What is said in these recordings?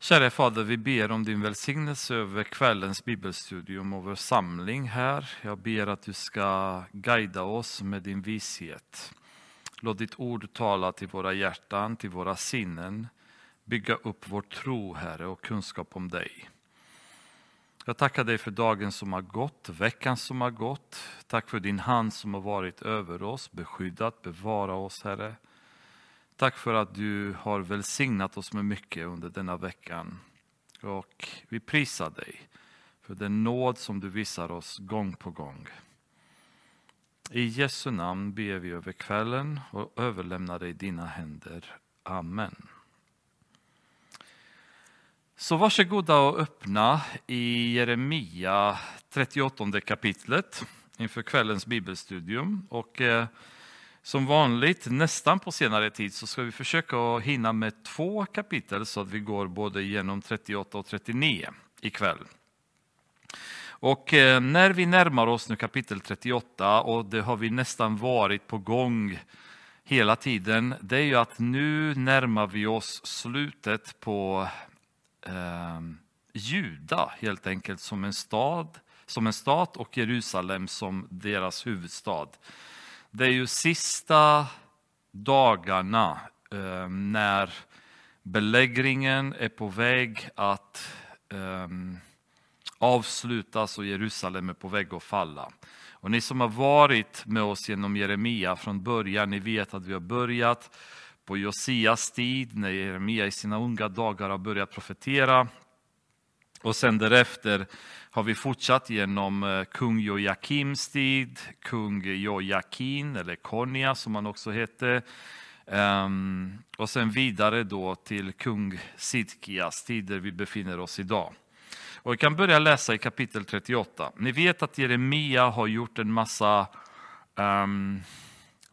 Kära Fader, vi ber om din välsignelse över kvällens bibelstudium och vår samling här. Jag ber att du ska guida oss med din vishet. Låt ditt ord tala till våra hjärtan, till våra sinnen. Bygga upp vår tro, Herre, och kunskap om dig. Jag tackar dig för dagen som har gått, veckan som har gått. Tack för din hand som har varit över oss, beskyddat, bevara oss, Herre. Tack för att du har välsignat oss med mycket under denna veckan. Och vi prisar dig för den nåd som du visar oss gång på gång. I Jesu namn ber vi över kvällen och överlämnar dig dina händer. Amen. Så varsågoda och öppna i Jeremia 38 kapitlet inför kvällens bibelstudium. Och eh, som vanligt, nästan på senare tid, så ska vi försöka hinna med två kapitel så att vi går både genom 38 och 39 ikväll. Och eh, när vi närmar oss nu kapitel 38, och det har vi nästan varit på gång hela tiden, det är ju att nu närmar vi oss slutet på eh, Juda helt enkelt som en stad, som en stat och Jerusalem som deras huvudstad. Det är ju sista dagarna eh, när belägringen är på väg att eh, avslutas och Jerusalem är på väg att falla. Och ni som har varit med oss genom Jeremia från början, ni vet att vi har börjat på Josias tid, när Jeremia i sina unga dagar har börjat profetera. Och sen därefter har vi fortsatt genom eh, kung Joakims tid, kung Jojakin, eller Konia som han också hette. Um, och sen vidare då till kung Sidkias tid där vi befinner oss idag. Och vi kan börja läsa i kapitel 38. Ni vet att Jeremia har gjort en massa um,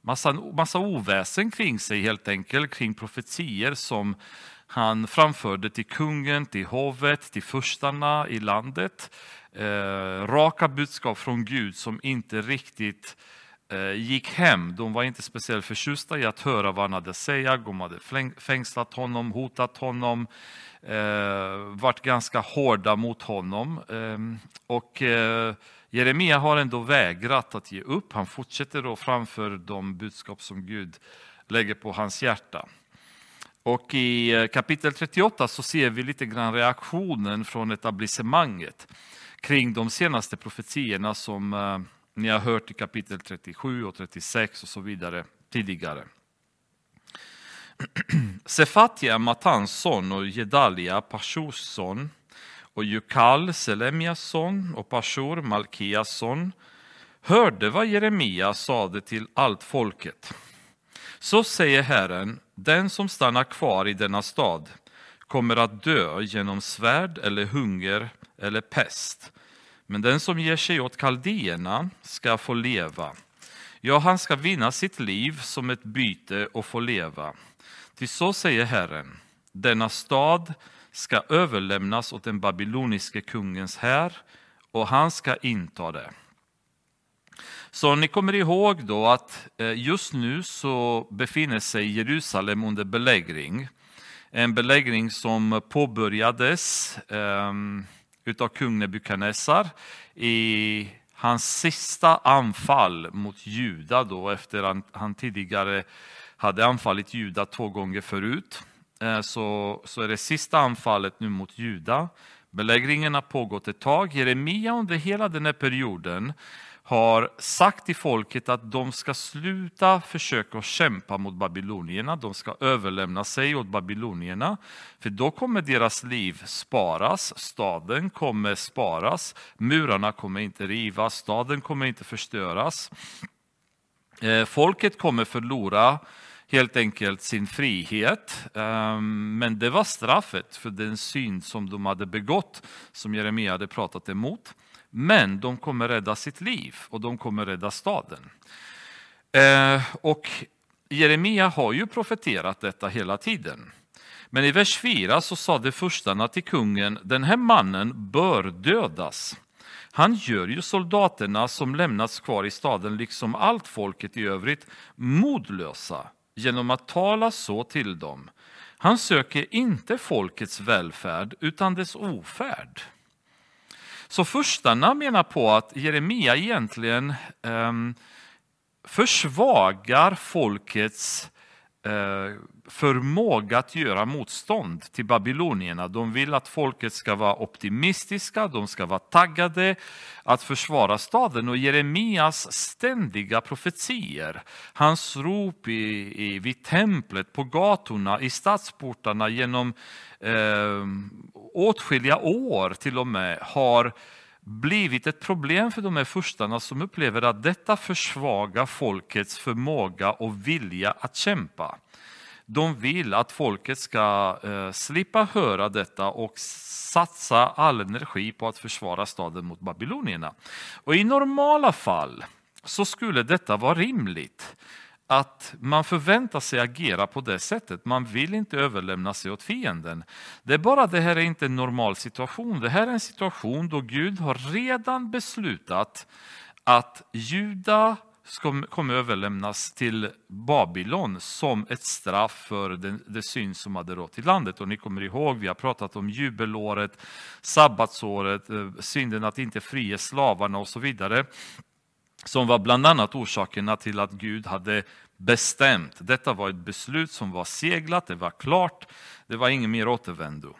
massa, massa oväsen kring sig helt enkelt, kring profetier som han framförde till kungen, till hovet, till furstarna i landet. Eh, raka budskap från Gud som inte riktigt eh, gick hem. De var inte speciellt förtjusta i att höra vad han hade att säga. De hade fängslat honom, hotat honom, eh, varit ganska hårda mot honom. Eh, och eh, Jeremia har ändå vägrat att ge upp. Han fortsätter då framför de budskap som Gud lägger på hans hjärta. Och i eh, kapitel 38 så ser vi lite grann reaktionen från etablissemanget kring de senaste profetierna som eh, ni har hört i kapitel 37 och 36 och så vidare tidigare. Sefatia, Matans son och Gedalia, Pashurs son och Jukal, Selemias son och Pashur, Malkias son hörde vad Jeremia sade till allt folket. Så säger Herren, den som stannar kvar i denna stad kommer att dö genom svärd eller hunger eller pest. Men den som ger sig åt kaldéerna ska få leva. Ja, han ska vinna sitt liv som ett byte och få leva. Till så säger Herren, denna stad ska överlämnas åt den babyloniske kungens här och han ska inta det. Så ni kommer ihåg då att eh, just nu så befinner sig Jerusalem under belägring. En belägring som påbörjades um, utav kung Nebukadnessar i hans sista anfall mot Juda då efter att han tidigare hade anfallit Juda två gånger förut. Eh, så, så är det sista anfallet nu mot Juda. Belägringen har pågått ett tag. Jeremia under hela den här perioden har sagt till folket att de ska sluta försöka kämpa mot babylonierna. De ska överlämna sig åt babylonierna. För då kommer deras liv sparas, staden kommer sparas, murarna kommer inte rivas, staden kommer inte förstöras. Eh, folket kommer förlora helt enkelt sin frihet. Ehm, men det var straffet för den synd som de hade begått, som Jeremia hade pratat emot. Men de kommer rädda sitt liv och de kommer rädda staden. Eh, och Jeremia har ju profeterat detta hela tiden. Men i vers 4 så sade förstarna till kungen, den här mannen bör dödas. Han gör ju soldaterna som lämnats kvar i staden, liksom allt folket i övrigt, modlösa genom att tala så till dem. Han söker inte folkets välfärd utan dess ofärd. Så förstarna menar på att Jeremia egentligen eh, försvagar folkets eh, förmåga att göra motstånd till babylonierna. De vill att folket ska vara optimistiska, de ska vara taggade att försvara staden. Och Jeremias ständiga profetier, hans rop i, i, vid templet, på gatorna, i stadsportarna genom eh, åtskilliga år till och med, har blivit ett problem för de här furstarna som upplever att detta försvagar folkets förmåga och vilja att kämpa. De vill att folket ska eh, slippa höra detta och satsa all energi på att försvara staden mot babylonierna. Och I normala fall så skulle detta vara rimligt att man förväntar sig agera på det sättet. Man vill inte överlämna sig åt fienden. Det är bara det här är inte en normal situation. Det här är en situation då Gud har redan beslutat att Juda kommer överlämnas till Babylon som ett straff för den det synd som hade rått i landet. Och ni kommer ihåg, vi har pratat om jubelåret, sabbatsåret, eh, synden att inte fria slavarna och så vidare som var bland annat orsakerna till att Gud hade bestämt. Detta var ett beslut som var seglat, det var klart, det var ingen mer återvändo.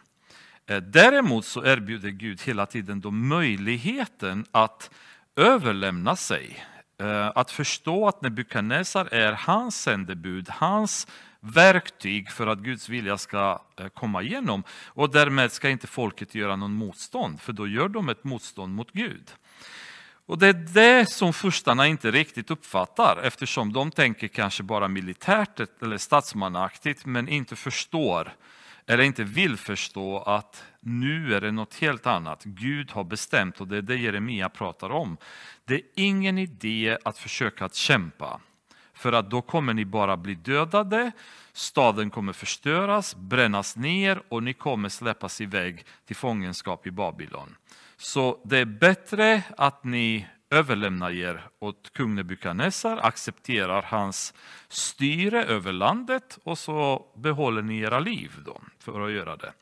Eh, däremot så erbjuder Gud hela tiden då möjligheten att överlämna sig, eh, att förstå att Nebukadnessar är hans sändebud, hans verktyg för att Guds vilja ska eh, komma igenom. Och därmed ska inte folket göra någon motstånd, för då gör de ett motstånd mot Gud. Och det är det som furstarna inte riktigt uppfattar eftersom de tänker kanske bara militärt eller statsmannaaktigt men inte förstår eller inte vill förstå att nu är det något helt annat. Gud har bestämt och det är det Jeremia pratar om. Det är ingen idé att försöka att kämpa för att då kommer ni bara bli dödade, staden kommer förstöras, brännas ner och ni kommer släppas iväg till fångenskap i Babylon. Så det är bättre att ni överlämnar er åt kung Nebukadnessar, accepterar hans styre över landet och så behåller ni era liv då för att göra det.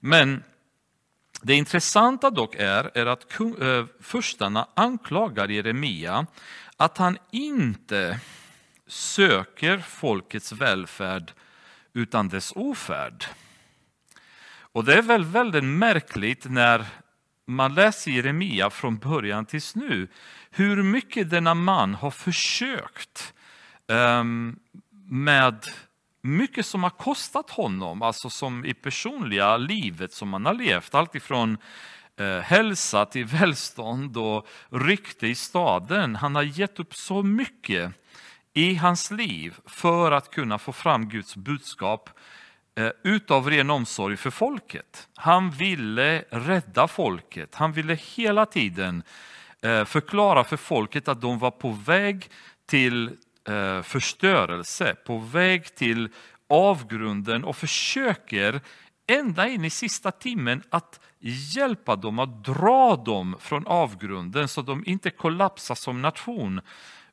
Men det intressanta dock är, är att kung, eh, äh, förstarna anklagar Jeremia att han inte söker folkets välfärd utan dess ofärd. Och det är väl väldigt märkligt när man läser Jeremia från början tills nu, hur mycket denna man har försökt um, med mycket som har kostat honom, alltså som i personliga livet som han har levt, alltifrån eh, hälsa till välstånd och rykte i staden. Han har gett upp så mycket i hans liv för att kunna få fram Guds budskap Eh, utav ren omsorg för folket. Han ville rädda folket. Han ville hela tiden eh, förklara för folket att de var på väg till eh, förstörelse, på väg till avgrunden och försöker ända in i sista timmen att hjälpa dem, att dra dem från avgrunden så de inte kollapsar som nation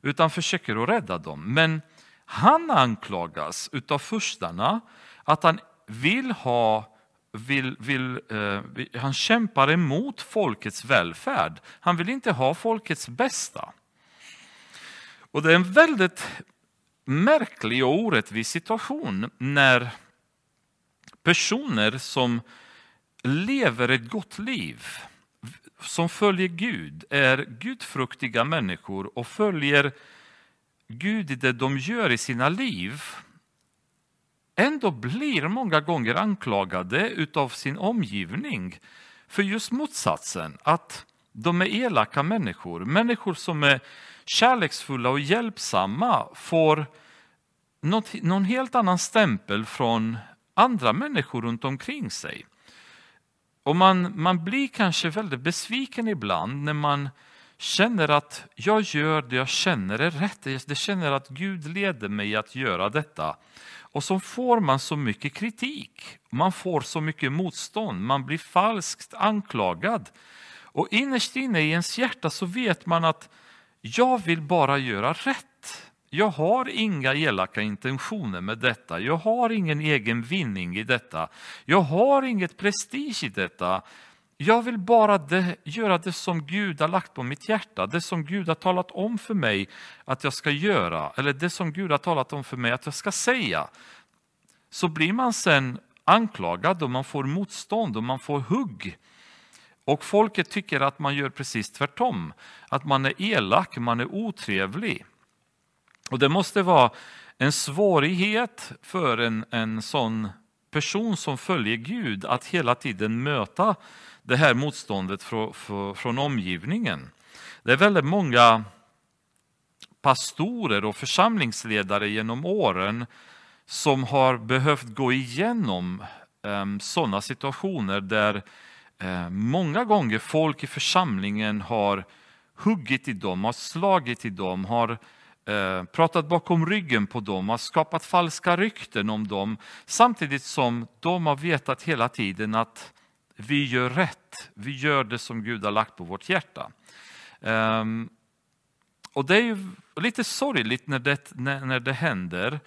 utan försöker att rädda dem. Men han anklagas utav furstarna att han vill ha vill, vill, eh, han kämpar emot folkets välfärd. Han vill inte ha folkets bästa. Och Det är en väldigt märklig och orättvis situation när personer som lever ett gott liv, som följer Gud, är gudfruktiga människor och följer Gud i det de gör i sina liv ändå blir många gånger anklagade utav sin omgivning för just motsatsen, att de är elaka människor. Människor som är kärleksfulla och hjälpsamma får något, någon helt annan stämpel från andra människor runt omkring sig. Och man, man blir kanske väldigt besviken ibland när man känner att jag gör det jag känner är rätt. Jag känner att Gud leder mig att göra detta. Och så får man så mycket kritik, man får så mycket motstånd, man blir falskt anklagad. Och innerst inne i ens hjärta så vet man att jag vill bara göra rätt. jag har inga elaka intentioner med detta. Jag har ingen egen vinning i detta. Jag har inget prestige i detta. Jag vill bara det, göra det som Gud har lagt på mitt hjärta, det som Gud har talat om för mig att jag ska göra, eller det som Gud har talat om för mig att jag ska säga. Så blir man sen anklagad och man får motstånd och man får hugg. Och folket tycker att man gör precis tvärtom, att man är elak, man är otrevlig. Och det måste vara en svårighet för en, en sån person som följer Gud att hela tiden möta det här motståndet från, omgivningen. Det är väldigt många pastorer och församlingsledare genom åren som har behövt gå igenom ehm, sådana situationer där eh, många gånger folk i församlingen har huggit i dem, har slagit i dem, har eh, pratat bakom ryggen på dem, har skapat falska rykten om dem samtidigt som de har vetat hela tiden att vi gör rätt, vi gör det som Gud har lagt på vårt hjärta. Um, och det är ju lite sorgligt när det, när, när det händer.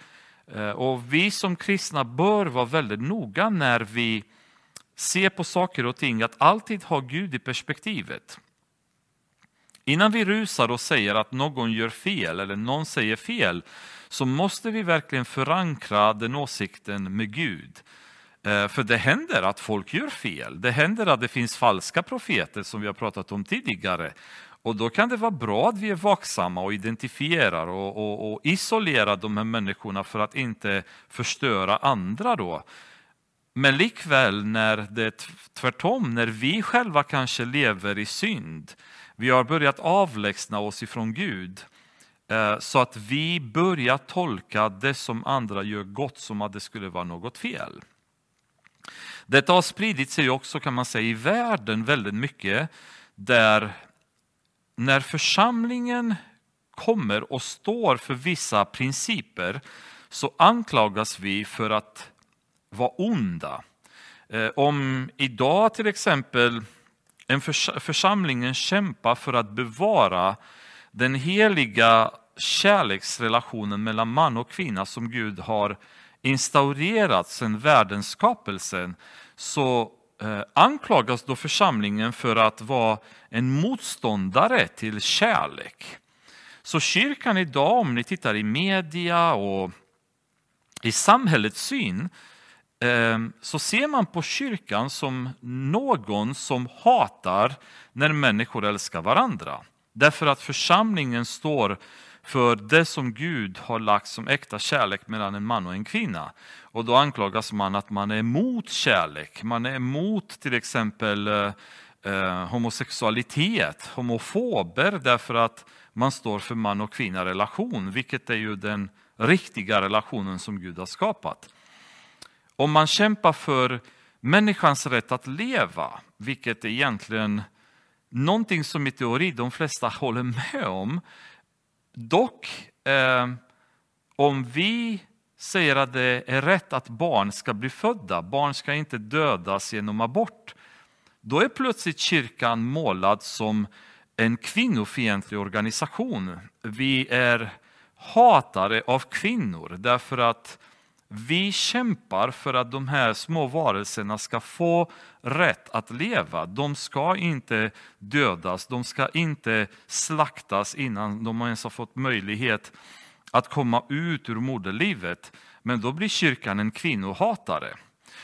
Uh, och vi som kristna bör vara väldigt noga när vi ser på saker och ting, att alltid ha Gud i perspektivet. Innan vi rusar och säger att någon gör fel eller någon säger fel, så måste vi verkligen förankra den åsikten med Gud. Eh, för det händer att folk gör fel. Det händer att det finns falska profeter som vi har pratat om tidigare. Och då kan det vara bra att vi är vaksamma och identifierar och, och, och isolerar de här människorna för att inte förstöra andra. Då. Men likväl när det är tvärtom, när vi själva kanske lever i synd, vi har börjat avlägsna oss ifrån Gud, eh, så att vi börjar tolka det som andra gör gott som att det skulle vara något fel. Detta har spridit sig också kan man säga i världen väldigt mycket där när församlingen kommer och står för vissa principer så anklagas vi för att vara onda. Eh, om idag till exempel en församlingen kämpar för att bevara den heliga kärleksrelationen mellan man och kvinna som Gud har instaurerats sedan världens skapelse så eh, anklagas då församlingen för att vara en motståndare till kärlek. Så kyrkan idag, om ni tittar i media och i samhällets syn, eh, så ser man på kyrkan som någon som hatar när människor älskar varandra. Därför att församlingen står för det som Gud har lagt som äkta kärlek mellan en man och en kvinna. Och då anklagas man att man är emot kärlek, man är emot till exempel eh, eh, homosexualitet, homofober därför att man står för man och kvinna relation, vilket är ju den riktiga relationen som Gud har skapat. Om man kämpar för människans rätt att leva, vilket är egentligen någonting som i teori de flesta håller med om, Dock, eh, om vi säger att det är rätt att barn ska bli födda, barn ska inte dödas genom abort, då är plötsligt kyrkan målad som en kvinnofientlig organisation. Vi är hatare av kvinnor därför att vi kämpar för att de här små varelserna ska få rätt att leva. De ska inte dödas, de ska inte slaktas innan de ens har fått möjlighet att komma ut ur moderlivet. Men då blir kyrkan en kvinnohatare.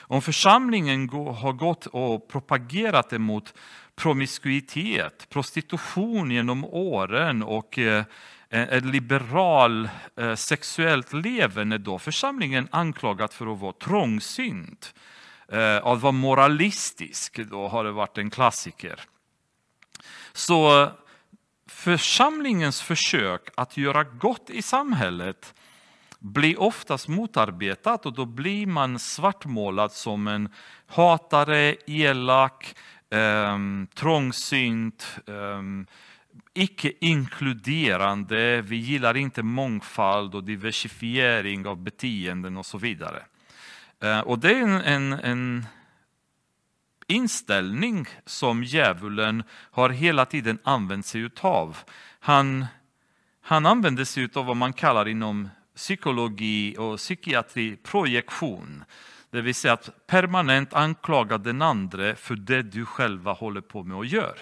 Om församlingen har gått och propagerat emot promiskuitet, prostitution genom åren och eh, Eh, ett liberal eh, sexuellt leverne då församlingen anklagat för att vara trångsynt. Eh, att vara moralistisk, då har det varit en klassiker. Så församlingens försök att göra gott i samhället blir oftast motarbetat och då blir man svartmålad som en hatare, elak, eh, trångsynt, eh, icke-inkluderande, vi gillar inte mångfald och diversifiering av beteenden och så vidare. Eh, och det är en, en, en inställning som djävulen har hela tiden använt sig utav. Han, Han använder sig av vad man kallar inom psykologi och psykiatri projektion. Det vill säga att permanent anklaga den andra för det du själva håller på med och gör.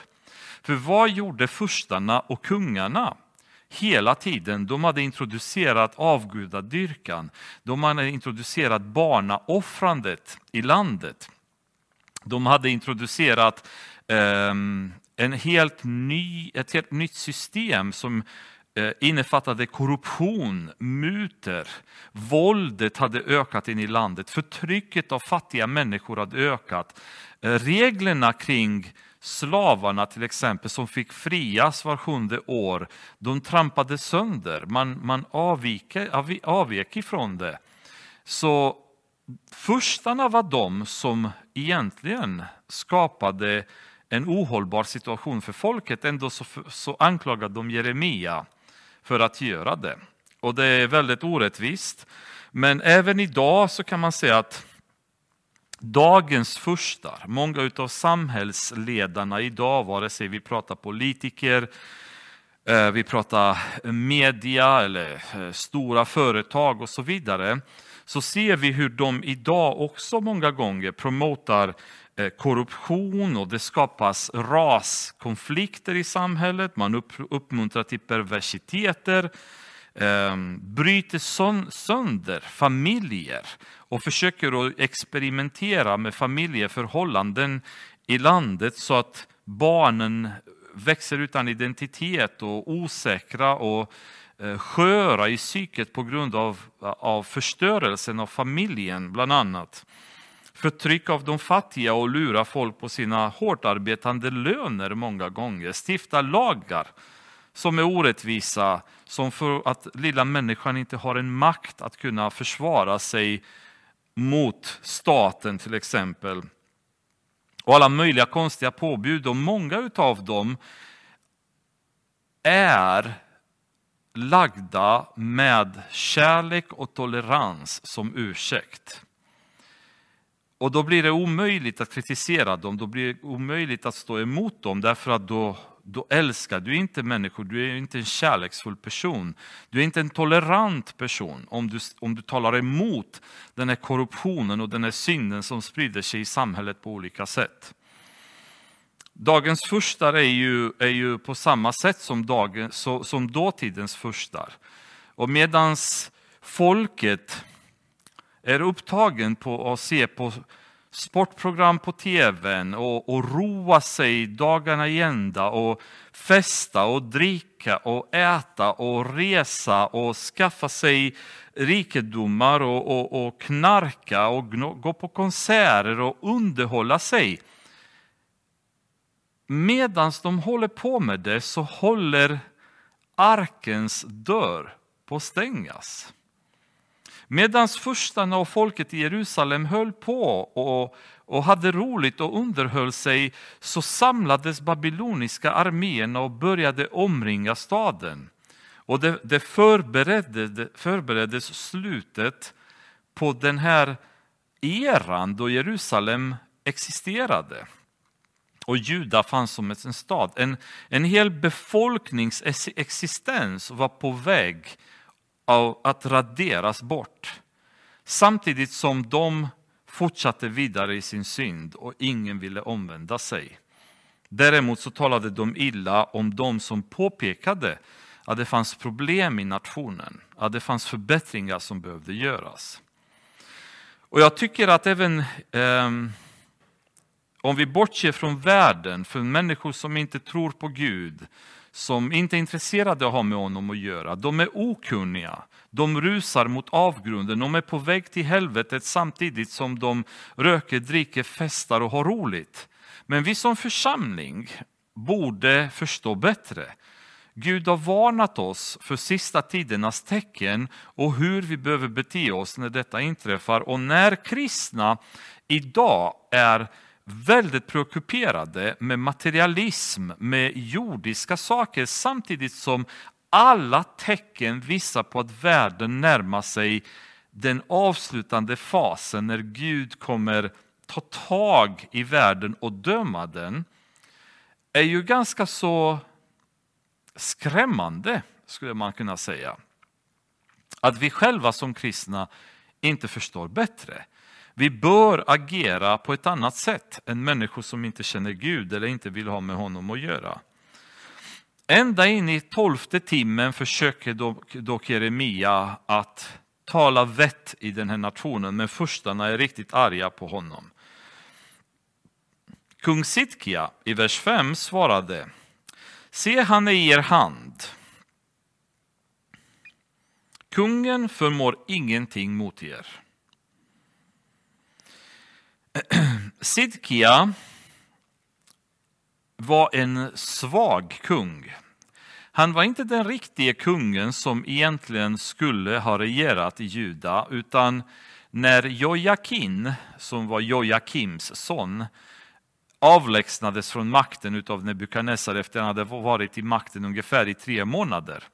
För vad gjorde furstarna och kungarna? Hela tiden, de hade introducerat avgudadyrkan. De hade introducerat barnaoffrandet i landet. De hade introducerat ehm, en helt ny, ett helt nytt system som eh, innefattade korruption, muter, våldet hade ökat in i landet, förtrycket av fattiga människor hade ökat. Eh, reglerna kring slavarna till exempel som fick frias var sjunde år, de trampade sönder, man, man avvek, avvek ifrån det. Så furstarna var de som egentligen skapade en ohållbar situation för folket. Ändå så, så anklagade de Jeremia för att göra det. Och det är väldigt orättvist. Men även idag så kan man säga att dagens furstar, många av samhällsledarna idag, vare sig vi pratar politiker, eh, vi pratar media eller eh, stora företag och så vidare, så ser vi hur de idag också många gånger promotar eh, korruption och det skapas raskonflikter i samhället. Man uppmuntrar till perversiteter, Ehm, bryter sönder familjer och försöker att experimentera med familjeförhållanden i landet så att barnen växer utan identitet och osäkra och eh, sköra i psyket på grund av, av förstörelsen av familjen bland annat. Förtryck av de fattiga och lura folk på sina hårt arbetande löner många gånger, stifta lagar som är orättvisa, som för att lilla människan inte har en makt att kunna försvara sig mot staten till exempel. Och alla möjliga konstiga påbud och många av dem är lagda med kärlek och tolerans som ursäkt. Och då blir det omöjligt att kritisera dem, då blir det omöjligt att stå emot dem därför att då, då älskar du inte människor, du är inte en kärleksfull person. Du är inte en tolerant person om du, om du talar emot den här korruptionen och den här synden som sprider sig i samhället på olika sätt. Dagens furstar är ju, är ju på samma sätt som, dagen, så, som dåtidens furstar. Och medans folket är upptagen på att se på sportprogram på tvn och, och roa sig dagarna i ända och festa och dricka och äta och resa och skaffa sig rikedomar och, och, och knarka och gå på konserter och underhålla sig. Medan de håller på med det så håller arkens dörr på att stängas. Medan furstarna och folket i Jerusalem höll på och, och hade roligt och underhöll sig så samlades babyloniska arméerna och började omringa staden. Och det, det förberedde, förbereddes slutet på den här eran då Jerusalem existerade. Och Juda fanns som en stad. En, en hel befolknings existens var på väg att raderas bort. Samtidigt som de fortsatte vidare i sin synd och ingen ville omvända sig. Däremot så talade de illa om de som påpekade att det fanns problem i nationen, att det fanns förbättringar som behövde göras. Och jag tycker att även eh, om vi bortser från världen, för människor som inte tror på Gud, som inte är intresserade av att ha med honom att göra. De är okunniga, de rusar mot avgrunden, de är på väg till helvetet samtidigt som de röker, dricker, festar och har roligt. Men vi som församling borde förstå bättre. Gud har varnat oss för sista tidernas tecken och hur vi behöver bete oss när detta inträffar. Och när kristna idag är väldigt preokuperade med materialism, med jordiska saker samtidigt som alla tecken visar på att världen närmar sig den avslutande fasen när Gud kommer ta tag i världen och döma den är ju ganska så skrämmande skulle man kunna säga. Att vi själva som kristna inte förstår bättre. Vi bör agera på ett annat sätt än människor som inte känner Gud eller inte vill ha med honom att göra. Ända in i tolfte timmen försöker dock Jeremia att tala vett i den här nationen, men furstarna är riktigt arga på honom. Kung Sitkia i vers 5 svarade Se, han är i er hand. Kungen förmår ingenting mot er. Sidkia var en svag kung. Han var inte den riktiga kungen som egentligen skulle ha regerat i Juda, utan när Jojakin, som var Jojakims son, avlägsnades från makten av Nebukadnessar efter att han hade varit i makten ungefär i tre månader,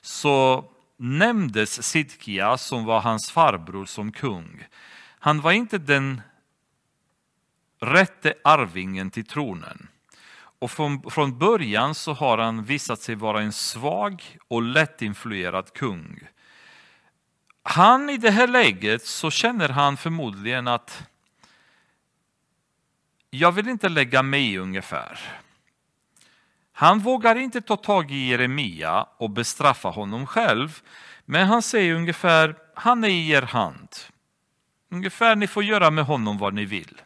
så nämndes Sidkia som var hans farbror som kung. Han var inte den rätte arvingen till tronen. Och från, från början så har han visat sig vara en svag och lättinfluerad kung. Han i det här läget så känner han förmodligen att jag vill inte lägga mig ungefär. Han vågar inte ta tag i Jeremia och bestraffa honom själv, men han säger ungefär, han är i er hand. Ungefär, ni får göra med honom vad ni vill.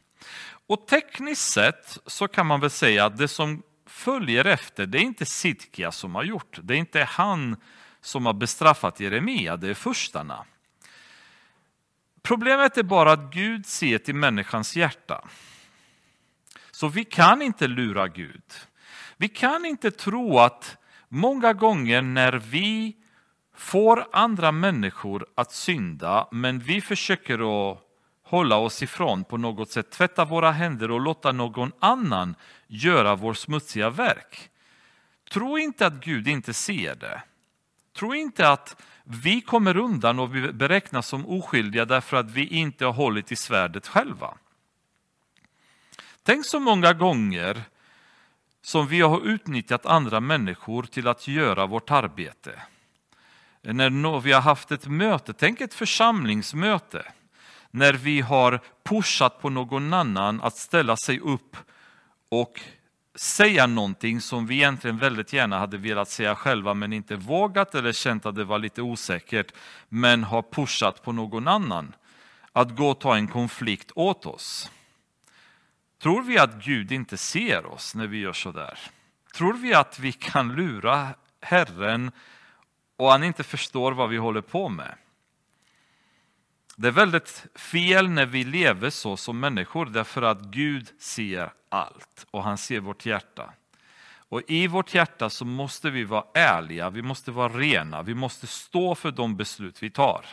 Och tekniskt sett så kan man väl säga att det som följer efter, det är inte Sidkia som har gjort. Det är inte han som har bestraffat Jeremia, det är förstarna. Problemet är bara att Gud ser till människans hjärta. Så vi kan inte lura Gud. Vi kan inte tro att många gånger när vi får andra människor att synda, men vi försöker att hålla oss ifrån på något sätt, tvätta våra händer och låta någon annan göra vår smutsiga verk. Tro inte att Gud inte ser det. Tro inte att vi kommer undan och vi beräknas som oskyldiga därför att vi inte har hållit i svärdet själva. Tänk så många gånger som vi har utnyttjat andra människor till att göra vårt arbete. När vi har haft ett möte, tänk ett församlingsmöte när vi har pushat på någon annan att ställa sig upp och säga någonting som vi egentligen väldigt gärna hade velat säga själva men inte vågat eller känt att det var lite osäkert men har pushat på någon annan att gå och ta en konflikt åt oss. Tror vi att Gud inte ser oss när vi gör så där? Tror vi att vi kan lura Herren och han inte förstår vad vi håller på med? Det är väldigt fel när vi lever så som människor därför att Gud ser allt och han ser vårt hjärta. Och i vårt hjärta så måste vi vara ärliga, vi måste vara rena, vi måste stå för de beslut vi tar.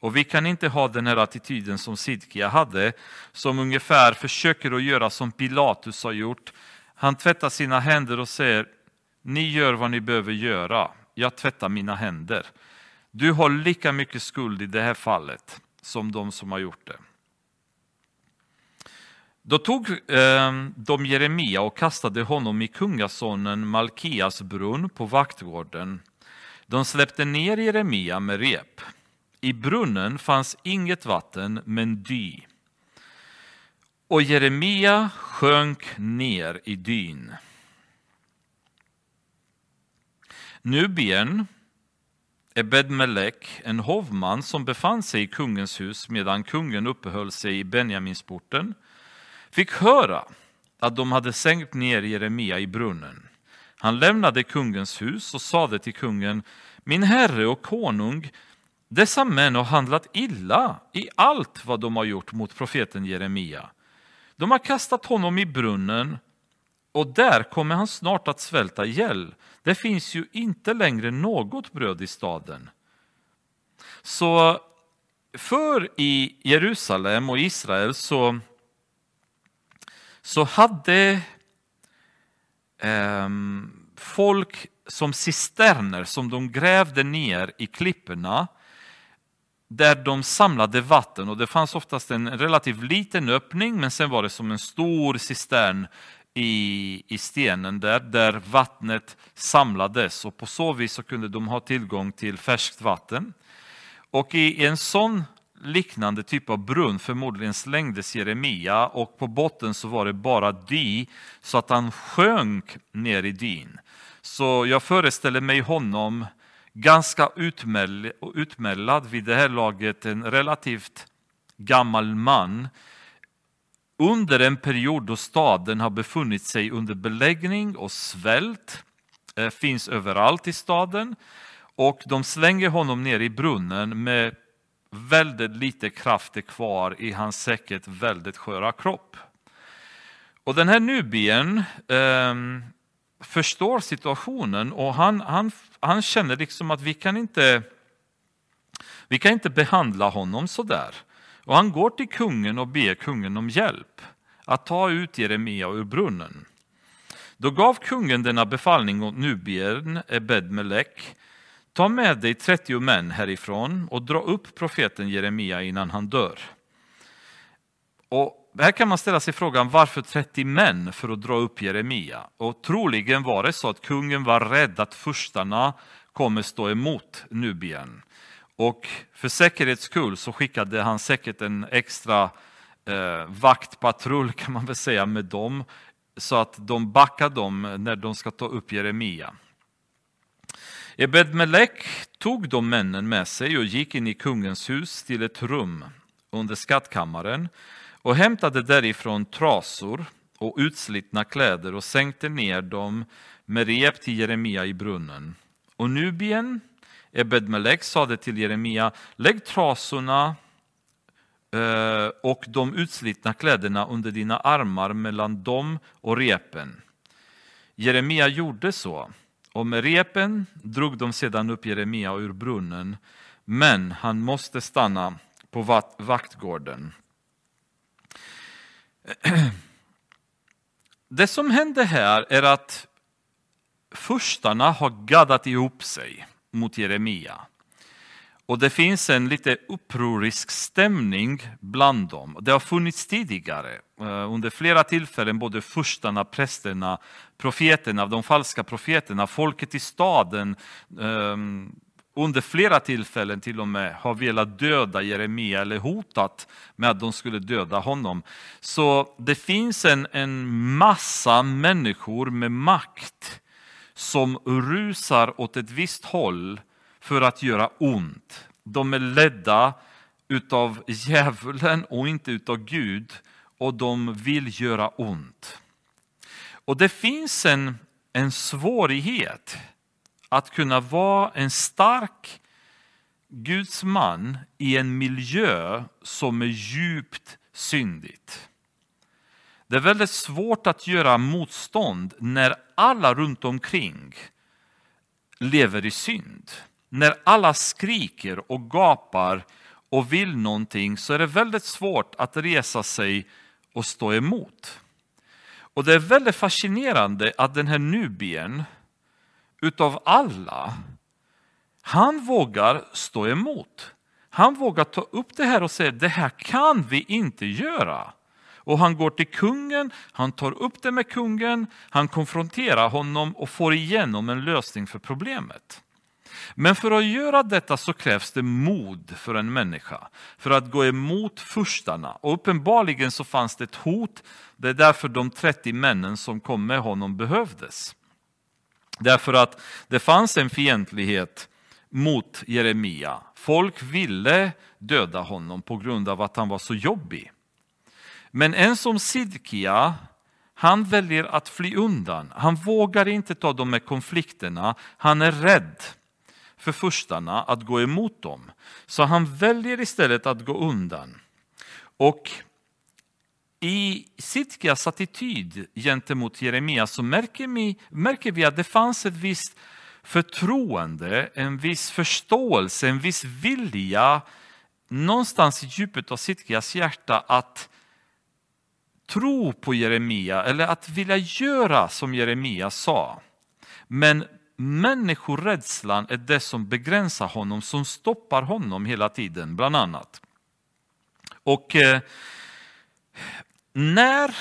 Och vi kan inte ha den här attityden som Sidkia hade, som ungefär försöker att göra som Pilatus har gjort. Han tvättar sina händer och säger, ni gör vad ni behöver göra, jag tvättar mina händer. Du har lika mycket skuld i det här fallet som de som har gjort det. Då tog eh, de Jeremia och kastade honom i kungasonen Malkias brunn på vaktgården. De släppte ner Jeremia med rep. I brunnen fanns inget vatten, men dy. Och Jeremia sjönk ner i dyn. Nubien Ebed-Melek, en hovman som befann sig i kungens hus medan kungen uppehöll sig i Benjaminsporten, fick höra att de hade sänkt ner Jeremia i brunnen. Han lämnade kungens hus och sade till kungen, min herre och konung, dessa män har handlat illa i allt vad de har gjort mot profeten Jeremia. De har kastat honom i brunnen och där kommer han snart att svälta ihjäl. Det finns ju inte längre något bröd i staden. Så för i Jerusalem och Israel så, så hade eh, folk som cisterner som de grävde ner i klipporna där de samlade vatten och det fanns oftast en relativt liten öppning men sen var det som en stor cistern i, i stenen där, där vattnet samlades och på så vis så kunde de ha tillgång till färskt vatten. Och i en sån liknande typ av brunn förmodligen slängdes Jeremia och på botten så var det bara dy så att han sjönk ner i dyn. Så jag föreställer mig honom ganska utmällad vid det här laget, en relativt gammal man under en period då staden har befunnit sig under beläggning och svält eh, finns överallt i staden och de slänger honom ner i brunnen med väldigt lite krafter kvar i hans säkert väldigt sköra kropp. Och den här nubien eh, förstår situationen och han, han, han känner liksom att vi kan inte vi kan inte behandla honom så där. Och han går till kungen och ber kungen om hjälp att ta ut Jeremia ur brunnen. Då gav kungen denna befallning åt Nubien, Ebed-Melek, ta med dig 30 män härifrån och dra upp profeten Jeremia innan han dör. Och här kan man ställa sig frågan varför 30 män för att dra upp Jeremia? Och troligen var det så att kungen var rädd att furstarna kommer stå emot Nubien. Och för säkerhets skull så skickade han säkert en extra eh, vaktpatrull kan man väl säga med dem så att de backar dem när de ska ta upp Jeremia. Ebed-Melek tog de männen med sig och gick in i kungens hus till ett rum under skattkammaren och hämtade därifrån trasor och utslitna kläder och sänkte ner dem med rep till Jeremia i brunnen. Och Nubien, Ebedmelek sade till Jeremia, lägg trasorna eh, och de utslitna kläderna under dina armar mellan dem och repen. Jeremia gjorde så, och med repen drog de sedan upp Jeremia ur brunnen, men han måste stanna på vaktgården. Det som hände här är att furstarna har gaddat ihop sig mot Jeremia. Och det finns en lite upprorisk stämning bland dem. Det har funnits tidigare eh, under flera tillfällen, både furstarna, prästerna, profeterna, de falska profeterna, folket i staden ehm, under flera tillfällen till och med har velat döda Jeremia eller hotat med att de skulle döda honom. Så det finns en, en massa människor med makt som rusar åt ett visst håll för att göra ont. De är ledda utav djävulen och inte utav Gud och de vill göra ont. Och det finns en, en svårighet att kunna vara en stark Guds man i en miljö som är djupt syndigt. Det är väldigt svårt att göra motstånd när alla runt omkring lever i synd. När alla skriker och gapar och vill någonting så är det väldigt svårt att resa sig och stå emot. Och det är väldigt fascinerande att den här Nubien utav alla, han vågar stå emot. Han vågar ta upp det här och säga det här kan vi inte göra. Och han går till kungen, han tar upp det med kungen, han konfronterar honom och får igenom en lösning för problemet. Men för att göra detta så krävs det mod för en människa, för att gå emot furstarna. Och uppenbarligen så fanns det ett hot, det är därför de 30 männen som kom med honom behövdes. Därför att det fanns en fientlighet mot Jeremia. Folk ville döda honom på grund av att han var så jobbig. Men en som Sidkia, han väljer att fly undan. Han vågar inte ta de här konflikterna. Han är rädd för furstarna att gå emot dem. Så han väljer istället att gå undan. Och i Sitkias attityd gentemot Jeremia så märker vi, märker vi att det fanns ett visst förtroende, en viss förståelse, en viss vilja någonstans i djupet av Sitkias hjärta att tro på Jeremia eller att vilja göra som Jeremia sa. Men människorädslan är det som begränsar honom, som stoppar honom hela tiden, bland annat. Och eh, när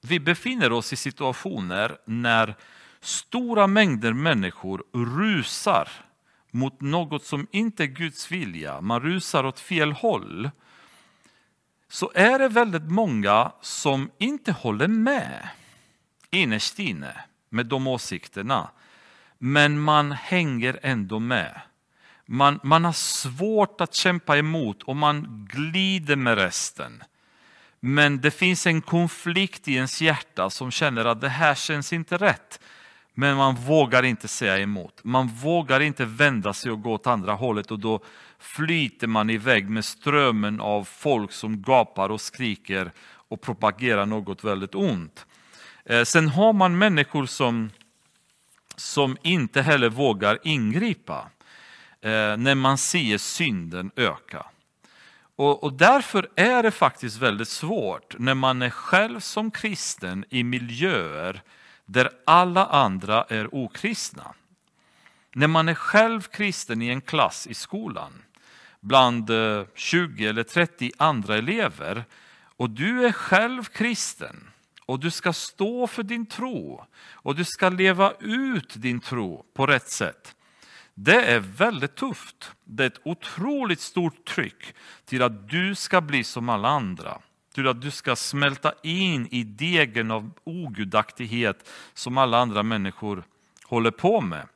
vi befinner oss i situationer när stora mängder människor rusar mot något som inte är Guds vilja, man rusar åt fel håll, så är det väldigt många som inte håller med innerst inne med de åsikterna. Men man hänger ändå med. Man, man har svårt att kämpa emot och man glider med resten. Men det finns en konflikt i ens hjärta som känner att det här känns inte rätt. Men man vågar inte säga emot. Man vågar inte vända sig och gå åt andra hållet och då flyter man iväg med strömmen av folk som gapar och skriker och propagerar något väldigt ont. Eh, sen har man människor som, som inte heller vågar ingripa eh, när man ser synden öka. Och, och, därför är det faktiskt väldigt svårt när man är själv som kristen i miljöer där alla andra är okristna. När man är själv kristen i en klass i skolan bland eh, 20 eller 30 andra elever och du är själv kristen och du ska stå för din tro och du ska leva ut din tro på rätt sätt. Det är väldigt tufft. Det är ett otroligt stort tryck till att du ska bli som alla andra. Till att du ska smälta in i degen av ogudaktighet som alla andra människor håller på med.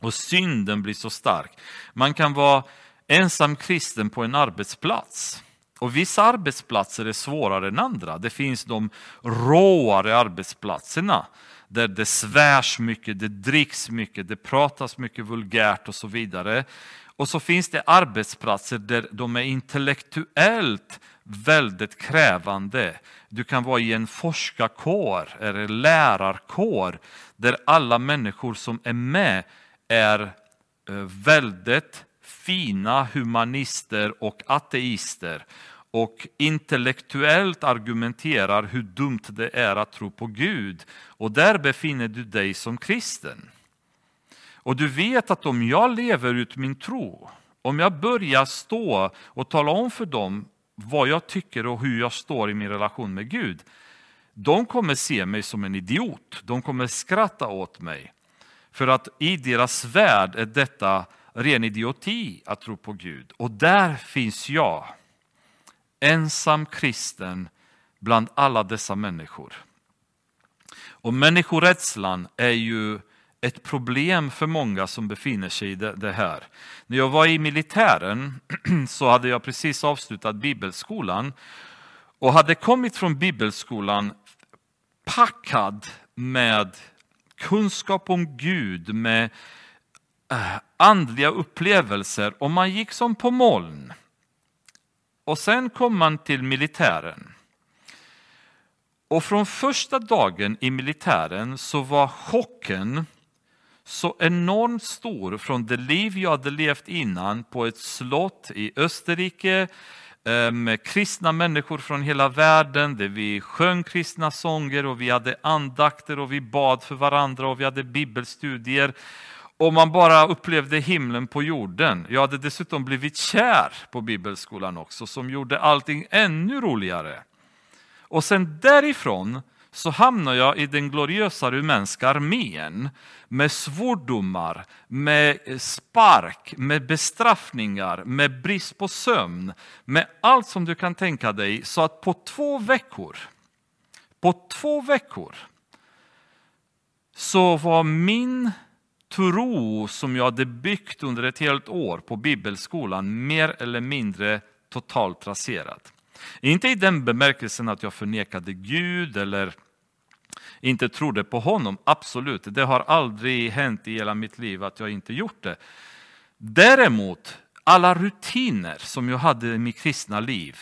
Och synden blir så stark. Man kan vara ensam kristen på en arbetsplats. Och vissa arbetsplatser är svårare än andra. Det finns de råare arbetsplatserna där det svärs mycket, det dricks mycket, det pratas mycket vulgärt och så vidare. Och så finns det arbetsplatser där de är intellektuellt väldigt krävande. Du kan vara i en forskarkår eller lärarkår där alla människor som är med är eh, väldigt fina humanister och ateister och intellektuellt argumenterar hur dumt det är att tro på Gud. Och där befinner du dig som kristen. Och du vet att om jag lever ut min tro, om jag börjar stå och tala om för dem vad jag tycker och hur jag står i min relation med Gud, de kommer se mig som en idiot. De kommer skratta åt mig. För att i deras värld är detta ren idioti att tro på Gud. Och där finns jag ensam kristen bland alla dessa människor. Och människorädslan är ju ett problem för många som befinner sig i det här. När jag var i militären så hade jag precis avslutat bibelskolan och hade kommit från bibelskolan packad med kunskap om Gud, med eh, andliga upplevelser och man gick som på moln. Och sen kom man till militären. Och från första dagen i militären så var chocken så enormt stor från det liv jag hade levt innan på ett slott i Österrike eh, med kristna människor från hela världen där vi sjöng kristna sånger och vi hade andakter och vi bad för varandra och vi hade bibelstudier och man bara upplevde himlen på jorden. Jag hade dessutom blivit kär på bibelskolan också som gjorde allting ännu roligare. Och sen därifrån så hamnar jag i den gloriösa rumänska armén med svordomar, med spark, med bestraffningar, med brist på sömn, med allt som du kan tänka dig. Så att på två veckor, på två veckor så var min tro som jag hade byggt under ett helt år på bibelskolan mer eller mindre totalt raserad. Inte i den bemärkelsen att jag förnekade Gud eller inte trodde på honom, absolut. Det har aldrig hänt i hela mitt liv att jag inte gjort det. Däremot, alla rutiner som jag hade i mitt kristna liv,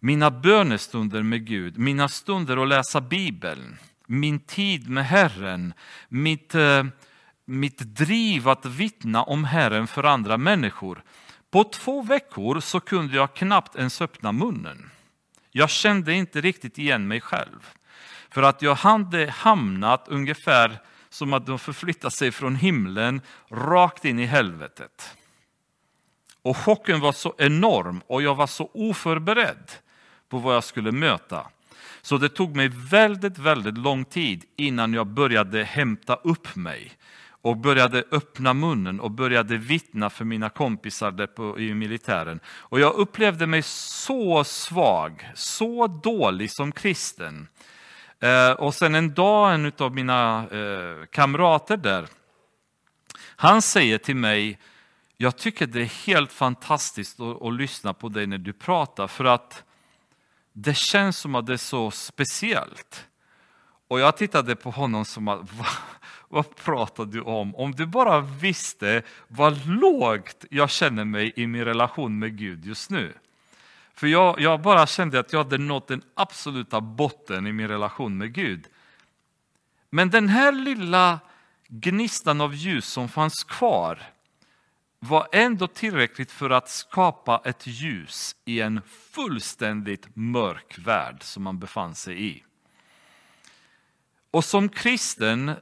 mina bönestunder med Gud, mina stunder att läsa Bibeln, min tid med Herren, mitt eh, mitt driv att vittna om Herren för andra människor. På två veckor så kunde jag knappt ens öppna munnen. Jag kände inte riktigt igen mig själv. För att jag hade hamnat ungefär som att de förflyttat sig från himlen rakt in i helvetet. Och chocken var så enorm och jag var så oförberedd på vad jag skulle möta. Så det tog mig väldigt, väldigt lång tid innan jag började hämta upp mig och började öppna munnen och började vittna för mina kompisar där på, i militären. Och jag upplevde mig så svag, så dålig som kristen. Eh, och sen en dag, en av mina eh, kamrater där, han säger till mig, jag tycker det är helt fantastiskt att, att lyssna på dig när du pratar, för att det känns som att det är så speciellt. Och jag tittade på honom som att, vad, vad pratar du om? Om du bara visste vad lågt jag känner mig i min relation med Gud just nu. För jag, jag bara kände att jag hade nått den absoluta botten i min relation med Gud. Men den här lilla gnistan av ljus som fanns kvar var ändå tillräckligt för att skapa ett ljus i en fullständigt mörk värld som man befann sig i. Och som kristen,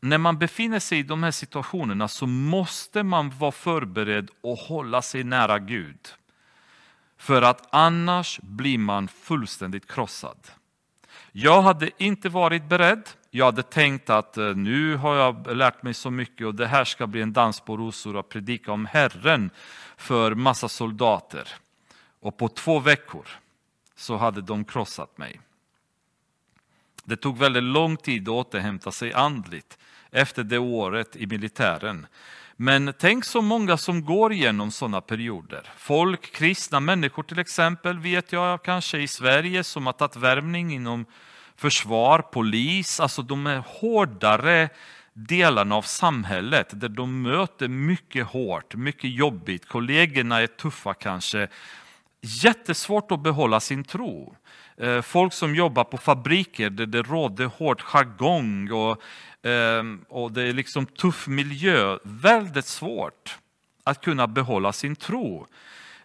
när man befinner sig i de här situationerna så måste man vara förberedd och hålla sig nära Gud. För att annars blir man fullständigt krossad. Jag hade inte varit beredd. Jag hade tänkt att eh, nu har jag lärt mig så mycket och det här ska bli en dans på rosor att predika om Herren för massa soldater. Och på två veckor så hade de krossat mig. Det tog väldigt lång tid att återhämta sig andligt efter det året i militären. Men tänk så många som går igenom sådana perioder. Folk, kristna människor till exempel, vet jag kanske i Sverige som har tagit värvning inom försvar, polis, alltså de är hårdare delarna av samhället där de möter mycket hårt, mycket jobbigt, kollegorna är tuffa kanske. Jättesvårt att behålla sin tro. Eh, folk som jobbar på fabriker där det råder hård jargong och, ehm, och det är liksom tuff miljö. Väldigt svårt att kunna behålla sin tro.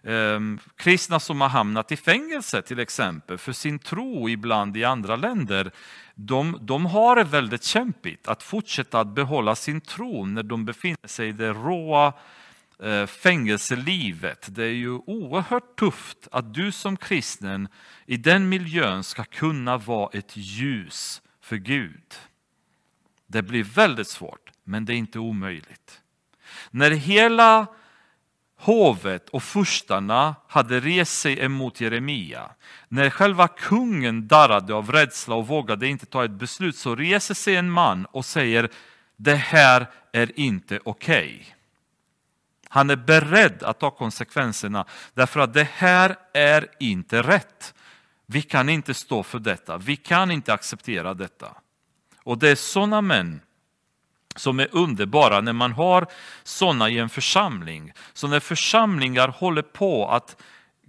Ehm, kristna som har hamnat i fängelse till exempel för sin tro ibland i andra länder, de, de har det väldigt kämpigt att fortsätta att behålla sin tro när de befinner sig i det råa Eh, fängelselivet. Det är ju oerhört tufft att du som kristen i den miljön ska kunna vara ett ljus för Gud. Det blir väldigt svårt, men det är inte omöjligt. När hela hovet och furstarna hade rest sig emot Jeremia, när själva kungen darrade av rädsla och vågade inte ta ett beslut, så reser sig en man och säger det här är inte okej. Okay. Han är beredd att ta konsekvenserna därför att det här är inte rätt. Vi kan inte stå för detta, vi kan inte acceptera detta. Och det är sådana män som är underbara när man har sådana i en församling. Så när församlingar håller på att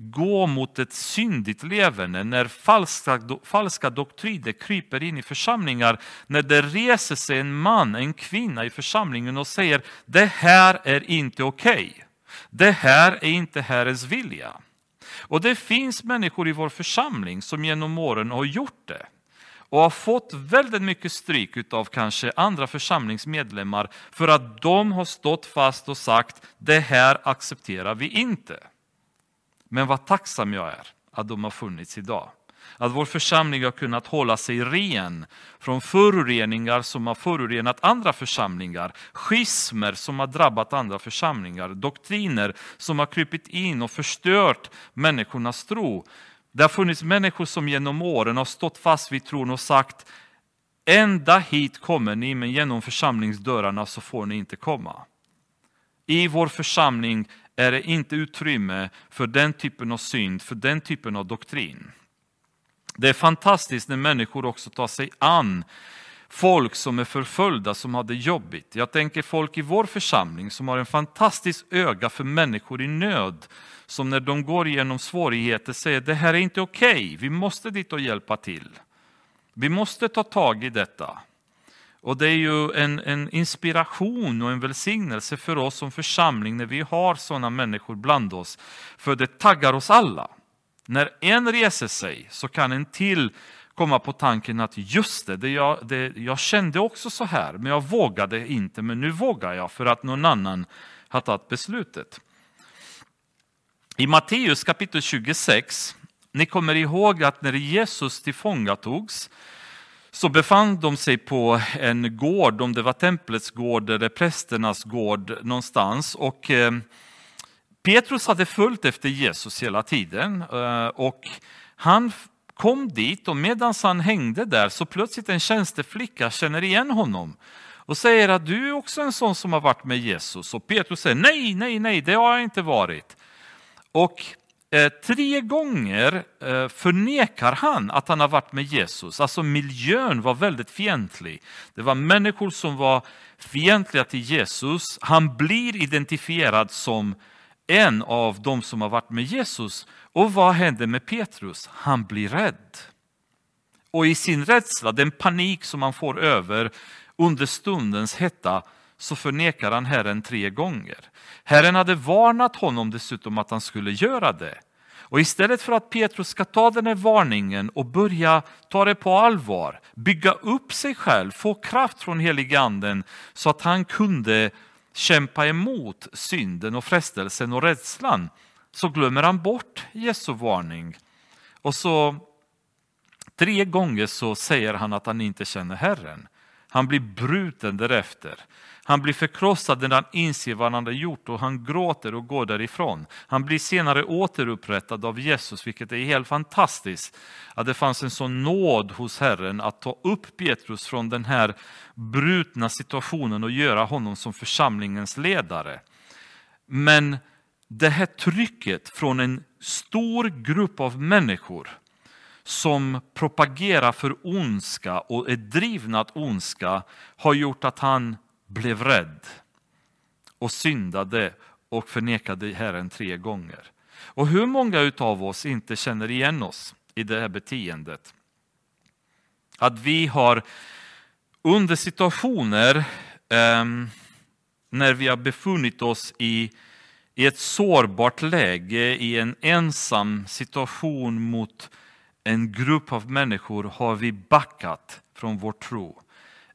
gå mot ett syndigt levande, när falska, falska doktriner kryper in i församlingar, när det reser sig en man, en kvinna i församlingen och säger det här är inte okej. Okay. Det här är inte Herrens vilja. Och det finns människor i vår församling som genom åren har gjort det och har fått väldigt mycket stryk av kanske andra församlingsmedlemmar för att de har stått fast och sagt det här accepterar vi inte. Men vad tacksam jag är att de har funnits idag. Att vår församling har kunnat hålla sig ren från föroreningar som har förorenat andra församlingar, schismer som har drabbat andra församlingar, doktriner som har krypit in och förstört människornas tro. Det har funnits människor som genom åren har stått fast vid tron och sagt Ända hit kommer ni, men genom församlingsdörrarna så får ni inte komma. I vår församling är det inte utrymme för den typen av synd, för den typen av doktrin. Det är fantastiskt när människor också tar sig an folk som är förföljda, som har det jobbigt. Jag tänker folk i vår församling som har en fantastisk öga för människor i nöd. Som när de går igenom svårigheter säger det här är inte okej, okay. vi måste dit och hjälpa till. Vi måste ta tag i detta. Och det är ju en, en, inspiration och en välsignelse för oss som församling när vi har sådana människor bland oss. För det taggar oss alla. När en reser sig så kan en till komma på tanken att just det, det, jag, det jag kände också så här, men jag vågade inte, men nu vågar jag för att någon annan har tagit beslutet. I Matteus kapitel 26 Ni kommer ihåg att när Jesus tillfångatogs så befann de sig på en gård, om det var templets gård eller prästernas gård någonstans. Och eh, Petrus hade följt efter Jesus hela tiden eh, och han kom dit och medan han hängde där så plötsligt en tjänsteflicka känner igen honom och säger att du är också en sån som har varit med Jesus. Och Petrus säger nej, nej, nej, det har jag inte varit. Och Eh, tre gånger eh, förnekar han att han har varit med Jesus. Alltså miljön var väldigt fientlig. Det var människor som var fientliga till Jesus. Han blir identifierad som en av de som har varit med Jesus. Och vad händer med Petrus? Han blir rädd. Och i sin rädsla, den panik som han får över under stundens hetta, så förnekar han Herren tre gånger. Herren hade varnat honom dessutom att han skulle göra det. Och istället för att Petrus ska ta den här varningen och börja ta det på allvar, bygga upp sig själv, få kraft från heliganden så att han kunde kämpa emot synden och frestelsen och rädslan, så glömmer han bort Jesu varning. Och så tre gånger så säger han att han inte känner Herren. Han blir bruten därefter. Han blir förkrossad när han inser vad han har gjort och han gråter och går därifrån. Han blir senare återupprättad av Jesus, vilket är helt fantastiskt. Att det fanns en sån nåd hos Herren att ta upp Petrus från den här brutna situationen och göra honom som församlingens ledare. Men det här trycket från en stor grupp av människor som propagerar för ondska och är drivna att ondska har gjort att han blev rädd och syndade och förnekade Herren tre gånger. Och hur många av oss inte känner igen oss i det här beteendet? Att vi har under situationer eh, när vi har befunnit oss i, i ett sårbart läge, i en ensam situation mot en grupp av människor, har vi backat från vår tro.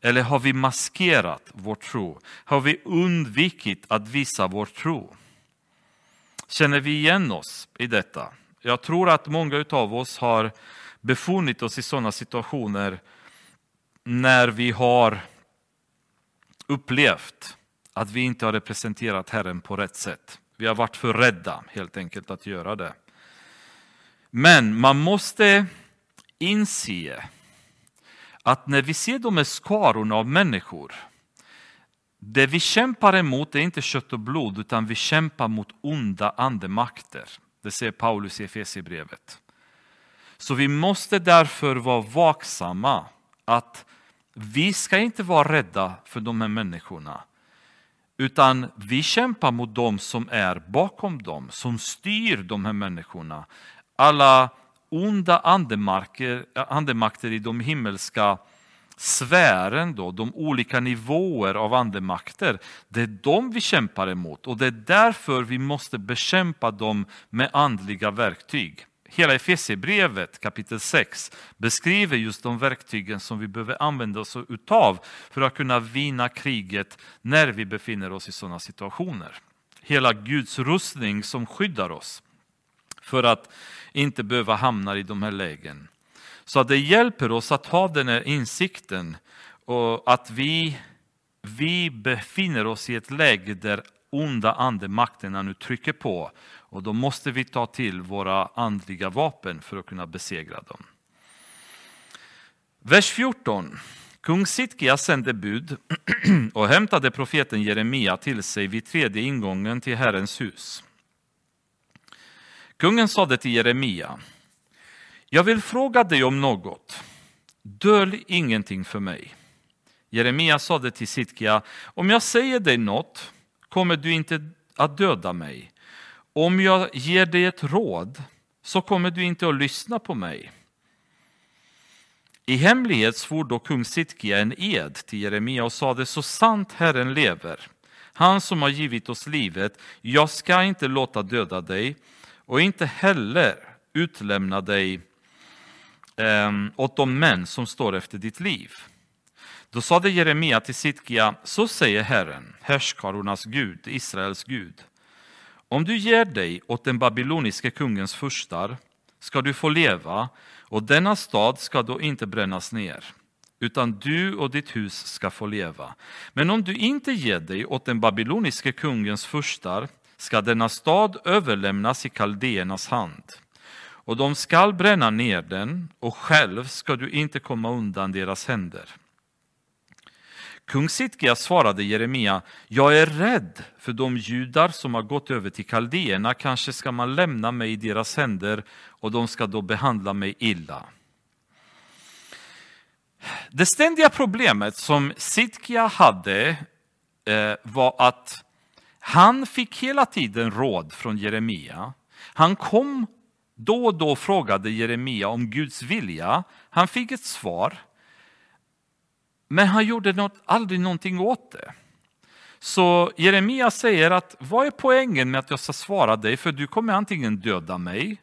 Eller har vi maskerat vår tro? Har vi undvikit att visa vår tro? Känner vi igen oss i detta? Jag tror att många av oss har befunnit oss i sådana situationer när vi har upplevt att vi inte har representerat Herren på rätt sätt. Vi har varit för rädda helt enkelt att göra det. Men man måste inse att när vi ser de här skarorna av människor, det vi kämpar emot är inte kött och blod, utan vi kämpar mot onda andemakter. Det säger Paulus i Efesierbrevet. Så vi måste därför vara vaksamma att vi ska inte vara rädda för de här människorna. Utan vi kämpar mot dem som är bakom dem, som styr de här människorna. Alla onda andemakter i de himmelska sfären, då, de olika nivåer av andemakter, det är de vi kämpar emot och det är därför vi måste bekämpa dem med andliga verktyg. Hela Efesierbrevet kapitel 6 beskriver just de verktygen som vi behöver använda oss utav för att kunna vinna kriget när vi befinner oss i sådana situationer. Hela Guds rustning som skyddar oss för att inte behöva hamna i de här lägen. Så att det hjälper oss att ha den här insikten och att vi, vi befinner oss i ett läge där onda andemakterna nu trycker på och då måste vi ta till våra andliga vapen för att kunna besegra dem. Vers 14. Kung Sitkia sände bud och hämtade profeten Jeremia till sig vid tredje ingången till Herrens hus. Kungen sade till Jeremia, jag vill fråga dig om något, dölj ingenting för mig. Jeremia sade till Sitkia, om jag säger dig något kommer du inte att döda mig. Om jag ger dig ett råd så kommer du inte att lyssna på mig. I hemlighet svor då kung Sitkia en ed till Jeremia och sade, så sant Herren lever, han som har givit oss livet, jag ska inte låta döda dig och inte heller utlämna dig eh, åt de män som står efter ditt liv. Då sade Jeremia till Sitkia, så säger Herren, härskarornas Gud, Israels Gud. Om du ger dig åt den babyloniske kungens furstar ska du få leva och denna stad ska då inte brännas ner utan du och ditt hus ska få leva. Men om du inte ger dig åt den babyloniske kungens furstar ska denna stad överlämnas i kaldéernas hand och de skall bränna ner den och själv ska du inte komma undan deras händer. Kung Sitkia svarade Jeremia, jag är rädd för de judar som har gått över till kaldéerna, kanske ska man lämna mig i deras händer och de ska då behandla mig illa. Det ständiga problemet som Sitkia hade eh, var att han fick hela tiden råd från Jeremia. Han kom då och då frågade Jeremia om Guds vilja. Han fick ett svar. Men han gjorde något, aldrig någonting åt det. Så Jeremia säger att vad är poängen med att jag ska svara dig för du kommer antingen döda mig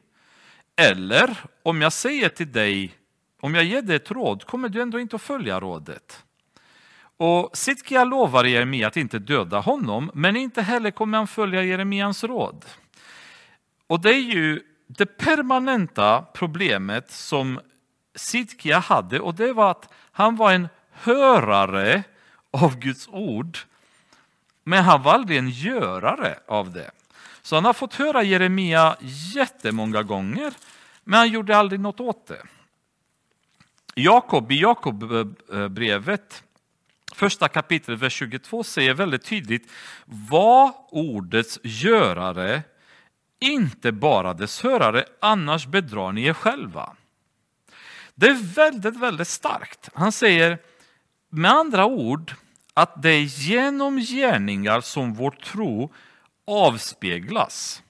eller om jag säger till dig, om jag ger dig ett råd kommer du ändå inte att följa rådet. Och Sitkia lovar Jeremia att inte döda honom men inte heller kommer han följa Jeremias råd. Och det är ju det permanenta problemet som Sitkia hade och det var att han var en hörare av Guds ord. Men han var aldrig en görare av det. Så han har fått höra Jeremia jättemånga gånger, men han gjorde aldrig något åt det. Jakob i Jakobbrevet, första kapitlet, vers 22, säger väldigt tydligt var ordets görare, inte bara dess hörare, annars bedrar ni er själva. Det är väldigt, väldigt starkt. Han säger med andra ord att det är genom gärningar som vår tro avspeglas.